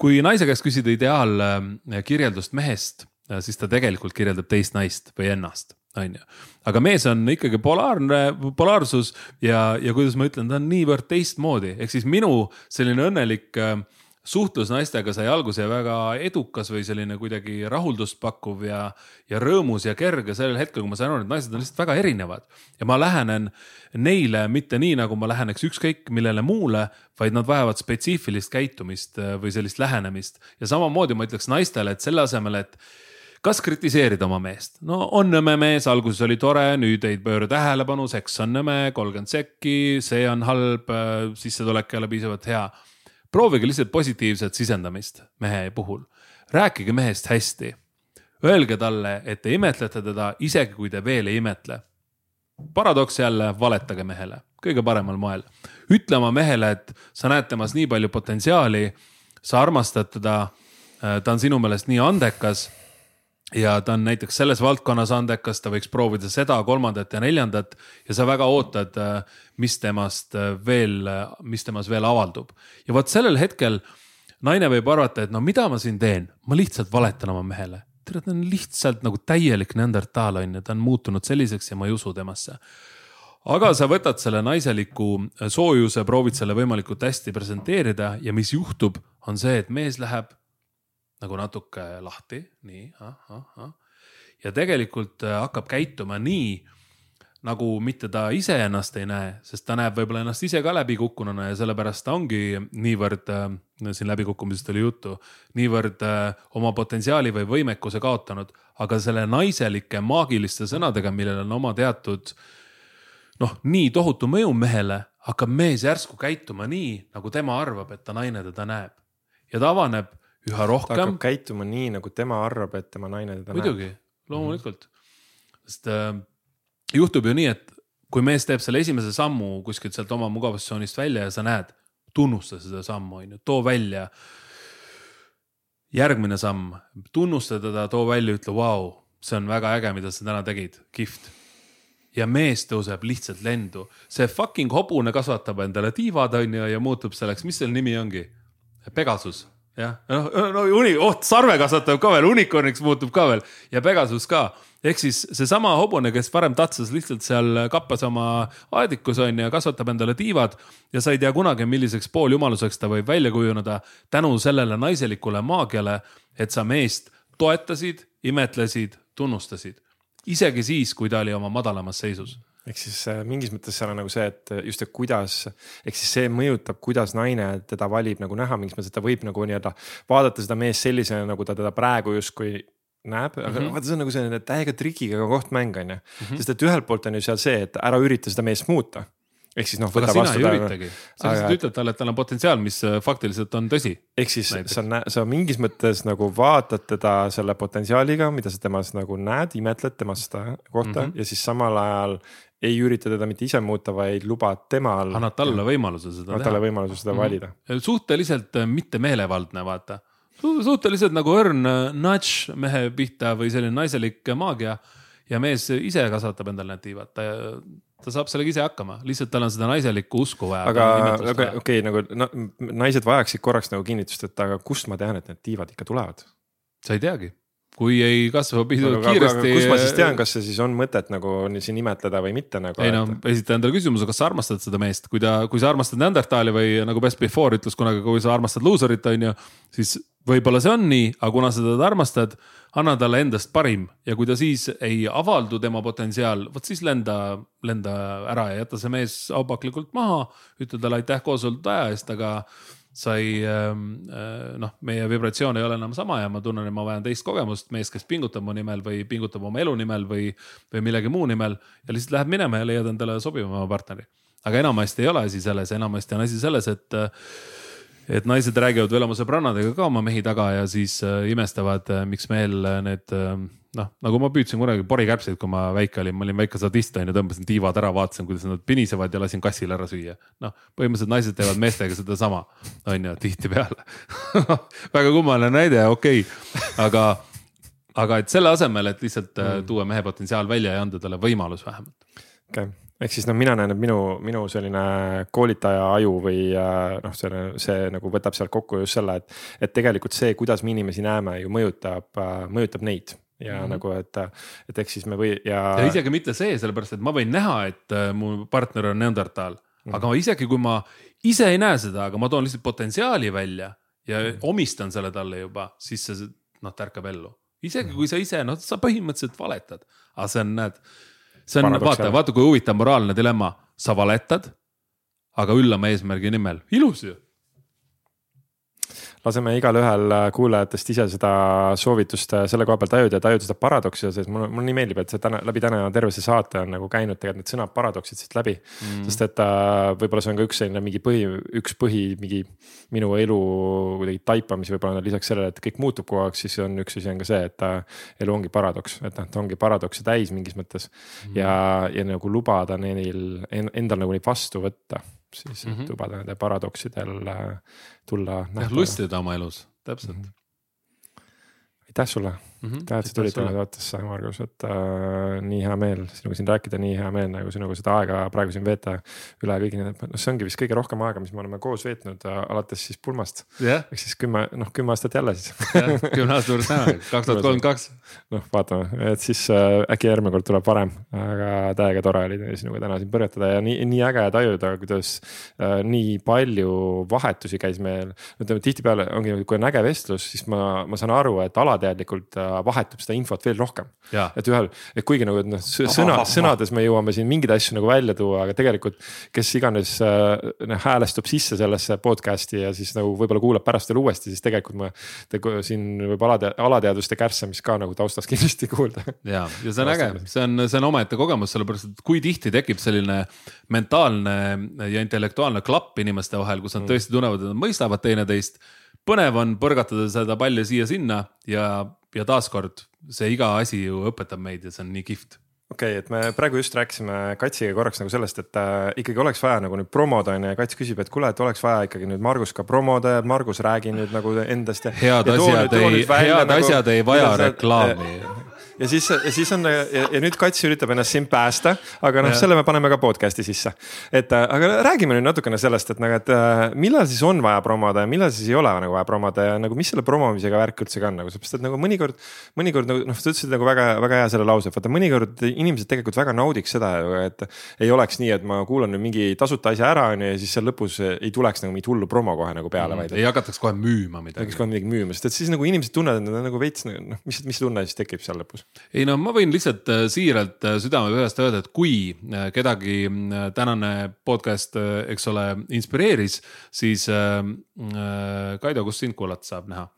Kui naise käest küsida ideaalkirjeldust mehest, siis ta tegelikult kirjeldab teist naist või ennast on ju. aga mees on ikkagi polaarne, polaarsus ja, ja kuidas ma ütlen, ta on niivõrd teistmoodi, ehk siis minu selline õnnelik äh, suhtlus naistega sai alguse väga edukas või selline kuidagi rahuldust pakkuv ja, ja rõõmus ja kerge sellel hetkel, kui ma sain aru, et naised on lihtsalt väga erinevad. ja ma lähenen neile mitte nii, nagu ma läheneks ükskõik millele muule, vaid nad vajavad spetsiifilist käitumist äh, või sellist lähenemist. ja samamoodi ma ütleks naistele, et selle asemel, et kas kritiseerida oma meest, no on nõme mees, alguses oli tore, nüüd ei pööra tähelepanu, seks on nõme, kolmkümmend sekki, see on halb, äh, sissetulek ei ole piisavalt hea proovige lihtsalt positiivset sisendamist mehe puhul. rääkige mehest hästi. Öelge talle, et te imetlete teda, isegi kui te veel ei imetle. paradoks jälle, valetage mehele kõige paremal moel. ütle oma mehele, et sa näed temas nii palju potentsiaali, sa armastad teda, ta on sinu meelest nii andekas ja ta on näiteks selles valdkonnas andekas, ta võiks proovida seda, kolmandat ja neljandat ja sa väga ootad, mis temast veel, mis temas veel avaldub. ja vot sellel hetkel naine võib arvata, et no mida ma siin teen, ma lihtsalt valetan oma mehele. tere, ta on lihtsalt nagu täielik neandertaal on ju, ta on muutunud selliseks ja ma ei usu temasse aga sa võtad selle naiseliku soojuse, proovid selle võimalikult hästi presenteerida ja mis juhtub, on see, et mees läheb nagu natuke lahti, nii ah,, ah, ah. ja tegelikult hakkab käituma nii, nagu mitte ta ise ennast ei näe, sest ta näeb võib-olla ennast ise ka läbikukkununa ja sellepärast ta ongi niivõrd äh,, siin läbikukkumisest oli juttu, niivõrd äh, oma potentsiaali või võimekuse kaotanud, aga selle naiselike maagiliste sõnadega, millel on oma teatud noh, nii tohutu mõju mehele, hakkab mees järsku käituma nii, nagu tema arvab, et ta naine teda näeb. ja ta avaneb üha rohkem. ta hakkab käituma nii, nagu tema arvab, et tema naine teda muidugi, näeb. muidugi, loomulikult mm. -hmm. sest äh, juhtub ju nii, et kui mees teeb selle esimese sammu kuskilt sealt oma mugavustsoonist välja ja sa näed, tunnusta seda sammu, on ju, too välja. järgmine samm, tunnusta teda, too välja, ütle, vau, see on väga äge, mida sa täna tegid, kihvt ja mees tõuseb lihtsalt lendu. see fucking hobune kasvatab endale tiivad, on ju, ja muutub selleks, mis selle nimi ongi? Pegasus jah, noh, no uni-, oh sarve kasvatab ka veel, unicorniks muutub ka veel ja Pegasus ka. ehk siis seesama hobune, kes varem tatsas lihtsalt seal kappas oma aedikus on ju, kasvatab endale tiivad ja sa ei tea kunagi, milliseks pooljumaluseks ta võib välja kujuneda tänu sellele naiselikule maagiale, et sa meest toetasid, imetlesid, tunnustasid. isegi siis, kui ta oli oma madalamas seisus ehk siis mingis mõttes seal on nagu see, et just, et kuidas, ehk siis see mõjutab, kuidas naine teda valib nagu näha, mingis mõttes, et ta võib nagu nii-öelda vaadata seda meest sellisena, nagu ta teda praegu justkui näeb, aga mm -hmm. vaata, see on nagu selline täiega trikiga kohtmäng on ju. Mhm. sest et ühelt poolt on ju seal see, et ära ürita seda meest muuta ehk siis noh. aga sina ei üritagi, sa lihtsalt ütled talle, et tal on potentsiaal, mis äh, faktiliselt on tõsi. ehk siis näiteks. sa sa mingis mõttes nagu vaatad teda selle potentsiaaliga, mida sa temas nagu näed, imetled temast kohta mm -hmm. ja siis samal ajal ei ürita teda mitte ise muuta, vaid lubad temal. annad talle võimaluse seda teha. annad talle võimaluse seda valida. suhteliselt äh, mitte meelevaldne, vaata Su. suhteliselt nagu õrn äh, nudge mehe pihta või selline naiselik maagia. ja mees ise kasvatab endale need tiivad, ta, ta saab sellega ise hakkama, lihtsalt tal on seda naiselikku usku vaja. aga, aga okei okay, nagu no, naised vajaksid korraks nagu kinnitust, et aga kust ma tean, et need tiivad ikka tulevad? sa ei teagi kui ei kasva piisavalt kiiresti. kust ma siis tean, kas see siis on mõtet nagu siin imetleda või mitte nagu? ei no esita endale küsimuse, kas sa armastad seda meest, kui ta, kui sa armastad Neanderthali või nagu Best Before ütles kunagi, kui sa armastad loser'it, on ju. siis võib-olla see on nii, aga kuna sa teda armastad, anna talle endast parim ja kui ta siis ei avaldu tema potentsiaal, vot siis lenda, lenda ära ja jäta see mees aupaklikult maha. ütle talle aitäh koos oldud aja eest, aga sa ei ähm, äh, noh, meie vibratsioon ei ole enam sama ja ma tunnen, et ma vajan teist kogemust, mees, kes pingutab mu nimel või pingutab oma elu nimel või, või millegi muu nimel ja lihtsalt läheb minema ja leiad endale sobivama partneri. aga enamasti ei ole asi selles, enamasti on asi selles, et et naised räägivad veel oma sõbrannadega ka oma mehi taga ja siis äh, imestavad, äh, miks mehel need äh, noh, nagu ma püüdsin kunagi porikärbseid, kui ma väike olin, ma olin väike sadist on ju, tõmbasin tiivad ära, vaatasin, kuidas nad pinisevad ja lasin kassil ära süüa. noh, põhimõtteliselt naised teevad meestega sedasama, on ju, tihtipeale väga kummaline näide, okei okay., aga, aga et selle asemel, et lihtsalt äh, mm. tuua mehe potentsiaal välja ja anda talle võimalus vähemalt. okei okay ehk siis noh, mina näen, et minu, minu selline koolitaja aju või äh, noh, see, see nagu võtab sealt kokku just selle, et, et tegelikult see, kuidas me inimesi näeme, ju mõjutab, äh, mõjutab neid ja mm -hmm. nagu, et, et eks siis me või ja. ja isegi mitte see, sellepärast et ma võin näha, et äh, mu partner on neandertal mm, -hmm. aga isegi kui ma ise ei näe seda, aga ma toon lihtsalt potentsiaali välja ja mm -hmm. omistan selle talle juba, siis see noh, ta ärkab ellu. isegi mm -hmm. kui sa ise, noh, sa põhimõtteliselt valetad, aga see on, näed, see on, vaata, vaata kui huvitav moraalne dilemma, sa valetad, aga üllama eesmärgi nimel, ilus ju laseme igalühel äh, kuulajatest ise seda soovitust äh, selle koha pealt tajuda ja tajuda seda paradoksi, sest mulle, mulle nii meeldib, et see täna läbi täna terve see saate on nagu käinud tegelikult need sõnad paradoksid siit läbi. Mm.. sest et äh, võib-olla see on ka üks selline mingi põhi, üks põhi mingi minu elu kuidagi taipamisi võib-olla lisaks sellele, et kõik muutub kogu aeg, siis on üks asi on ka see, et elu ongi paradoks, et noh, ta ongi paradokse täis mingis mõttes. Mm.. ja, ja nagu lubada neil endal nagu neid vastu võtta siis mm -hmm. lubada nende paradoksidel äh, tulla. jah, lustida oma elus, täpselt mm. -hmm aitäh sulle mm, -hmm. aitäh, et sa tulid täna saatesse, Margus, et äh, nii hea meel sinuga siin rääkida, nii hea meel nagu sinuga seda aega praegu siin veeta. üle kõigi nende, noh, see ongi vist kõige rohkem aega, mis me oleme koos veetnud äh, alates siis pulmast yeah.. ehk siis kümme, noh kümme aastat jälle siis kümne aasta juures täna, kaks tuhat kolmkümmend kaks. noh, vaatame, et siis äh, äkki järgmine kord tuleb varem, aga täiega tore oli sinuga täna siin põrgatada ja nii, nii äge tajuda, kuidas äh, nii palju vahetusi käis meil. ütleme tihtipeale ongi, kui on äge vestlus, siis ma, ma saan aru, et alateadlikult äh, vahetub seda infot veel rohkem. et ühel, et kuigi nagu noh, sõna, sõnades me jõuame siin mingeid asju nagu välja tuua, aga tegelikult. kes iganes noh häälestub sisse sellesse podcast'i ja siis nagu võib-olla kuulab pärast veel uuesti, siis tegelikult ma. siin võib alade, alateadvuste kärssamist ka nagu taustas kindlasti kuulda. ja, ja see on äge, see on, see on omaette kogemus, sellepärast et kui tihti tekib selline mentaalne ja intellektuaalne klapp inimeste vahel, kus nad mm. tõesti tunnevad, et nad mõistavad teineteist põnev on põrgatada seda palli siia-sinna ja, ja taaskord see iga asi ju õpetab meid ja see on nii kihvt okei okay,, et me praegu just rääkisime Katsiga korraks nagu sellest, et äh, ikkagi oleks vaja nagu nüüd promoda on ju ja Kats küsib, et kuule, et oleks vaja ikkagi nüüd Margus ka promoda ja Margus räägi nüüd nagu endast ja. head ja asjad ei, head nagu, asjad ei vaja reklaami ja siis, ja siis on ja, ja nüüd Kats üritab ennast siin päästa, aga noh, selle me paneme ka podcast'i sisse. et äh, aga räägime nüüd natukene sellest, et nagu, et äh, millal siis on vaja promoda ja millal siis ei ole nagu vaja promoda ja nagu, mis selle promomisega värk üldse ka on nagu, sellepärast et nagu mõnikord. mõnikord nagu noh, sa ütlesid nagu väga, väga hea selle lause, vaata mõnikord inimesed tegelikult väga naudiks seda, et. ei oleks nii, et ma kuulan nüüd mingi tasuta asja ära, on ju, ja siis seal lõpus ei tuleks nagu mingit hullu promo kohe nagu peale mm,, vaid. ei hakataks kohe müüma midagi. hakataks kohe midagi müüma, sest et siis nagu inimesed tunnevad, et nad nagu veits noh, mis, mis tunne siis tekib seal lõpus ei no ma võin lihtsalt äh, siiralt äh, südamepõhjast öelda, et kui äh, kedagi tänane podcast, eks ole, inspireeris, siis Kaido, kus sind kuulata saab näha?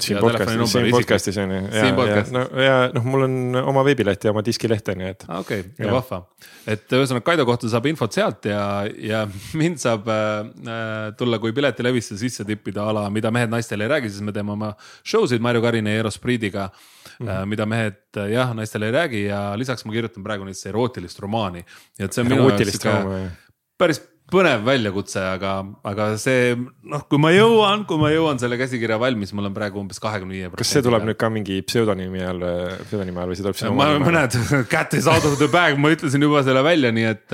Siin podcast'is, siin podcast'is on ju, ja, ja no ja noh, mul on oma veebileht ja oma diskileht on ju, et. okei okay,, ja vahva, et ühesõnaga Kaido kohta saab infot sealt ja, ja mind saab äh, tulla kui piletilevisse sisse tippida ala, mida mehed naistele ei räägi, siis me teeme oma show sid Marju Karina ja Eero Spriidiga mm. -hmm. mida mehed jah, naistele ei räägi ja lisaks ma kirjutan praegu nüüd erootilist romaani. ja et see on minu jaoks sihuke päris põnev väljakutse, aga, aga see noh, kui ma jõuan, kui ma jõuan selle käsikirja valmis, mul on praegu umbes kahekümne viie. kas see tuleb nüüd ka mingi pseudonüümi all, pseudonüümi all või see tuleb sinu? ma mõned cat is out of the bag, ma ütlesin juba selle välja, nii et,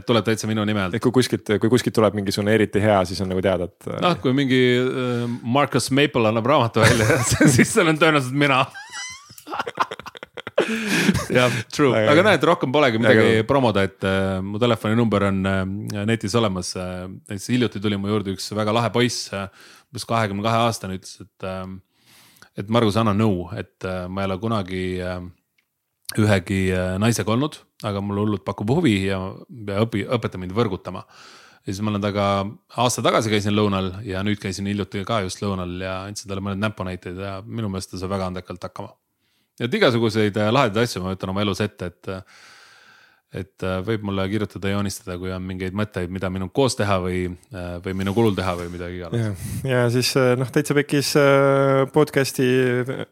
et tuleb täitsa minu nime alt. et kui kuskilt, kui kuskilt tuleb mingisugune eriti hea, siis on nagu teada, et. noh, kui mingi äh, Marcus Maple annab raamatu välja siis see olen tõenäoliselt mina jah, true, aga näed, rohkem polegi midagi promoda, et äh, mu telefoninumber on äh, netis olemas äh,. näiteks hiljuti tuli mu juurde üks väga lahe poiss äh,, umbes kahekümne kahe aastane, ütles, et äh,. et Margus, anna nõu, et äh, ma ei ole kunagi äh, ühegi äh, naisega olnud, aga mulle hullult pakub huvi ja, ja õpi, õpeta mind võrgutama ja siis ma olen temaga aasta tagasi käisin lõunal ja nüüd käisin hiljuti ka just lõunal ja andsin talle mõned näpunäited ja minu meelest ta saab väga andekalt hakkama et igasuguseid äh, lahedaid asju ma võtan oma elus ette, et. et äh, võib mulle kirjutada, joonistada, kui on mingeid mõtteid, mida minuga koos teha või, äh, või minu kulul teha või midagi iganes. ja siis noh, täitsa pekis podcast'i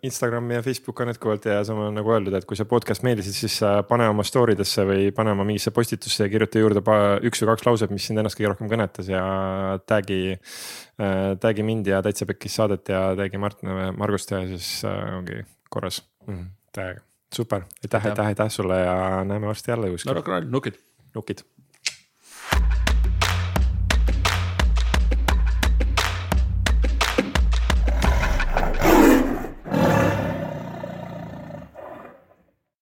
Instagram ja Facebook on jätkuvalt ja sama nagu öeldud, et kui see podcast meeldis, siis pane oma story desse või pane oma mingisse postitusse ja kirjuta juurde üks või kaks lauset, mis sind ennast kõige rohkem kõnetas ja tag'i tag'i mind ja Täitsa Pekkis saadet ja tag'i Mart Margust ja siis ongi korras Mm-hmm. mm,. täiega, super, aitäh, aitäh, aitäh sulle ja näeme varsti jälle kuskil. no rock n roll, nukid. nukid.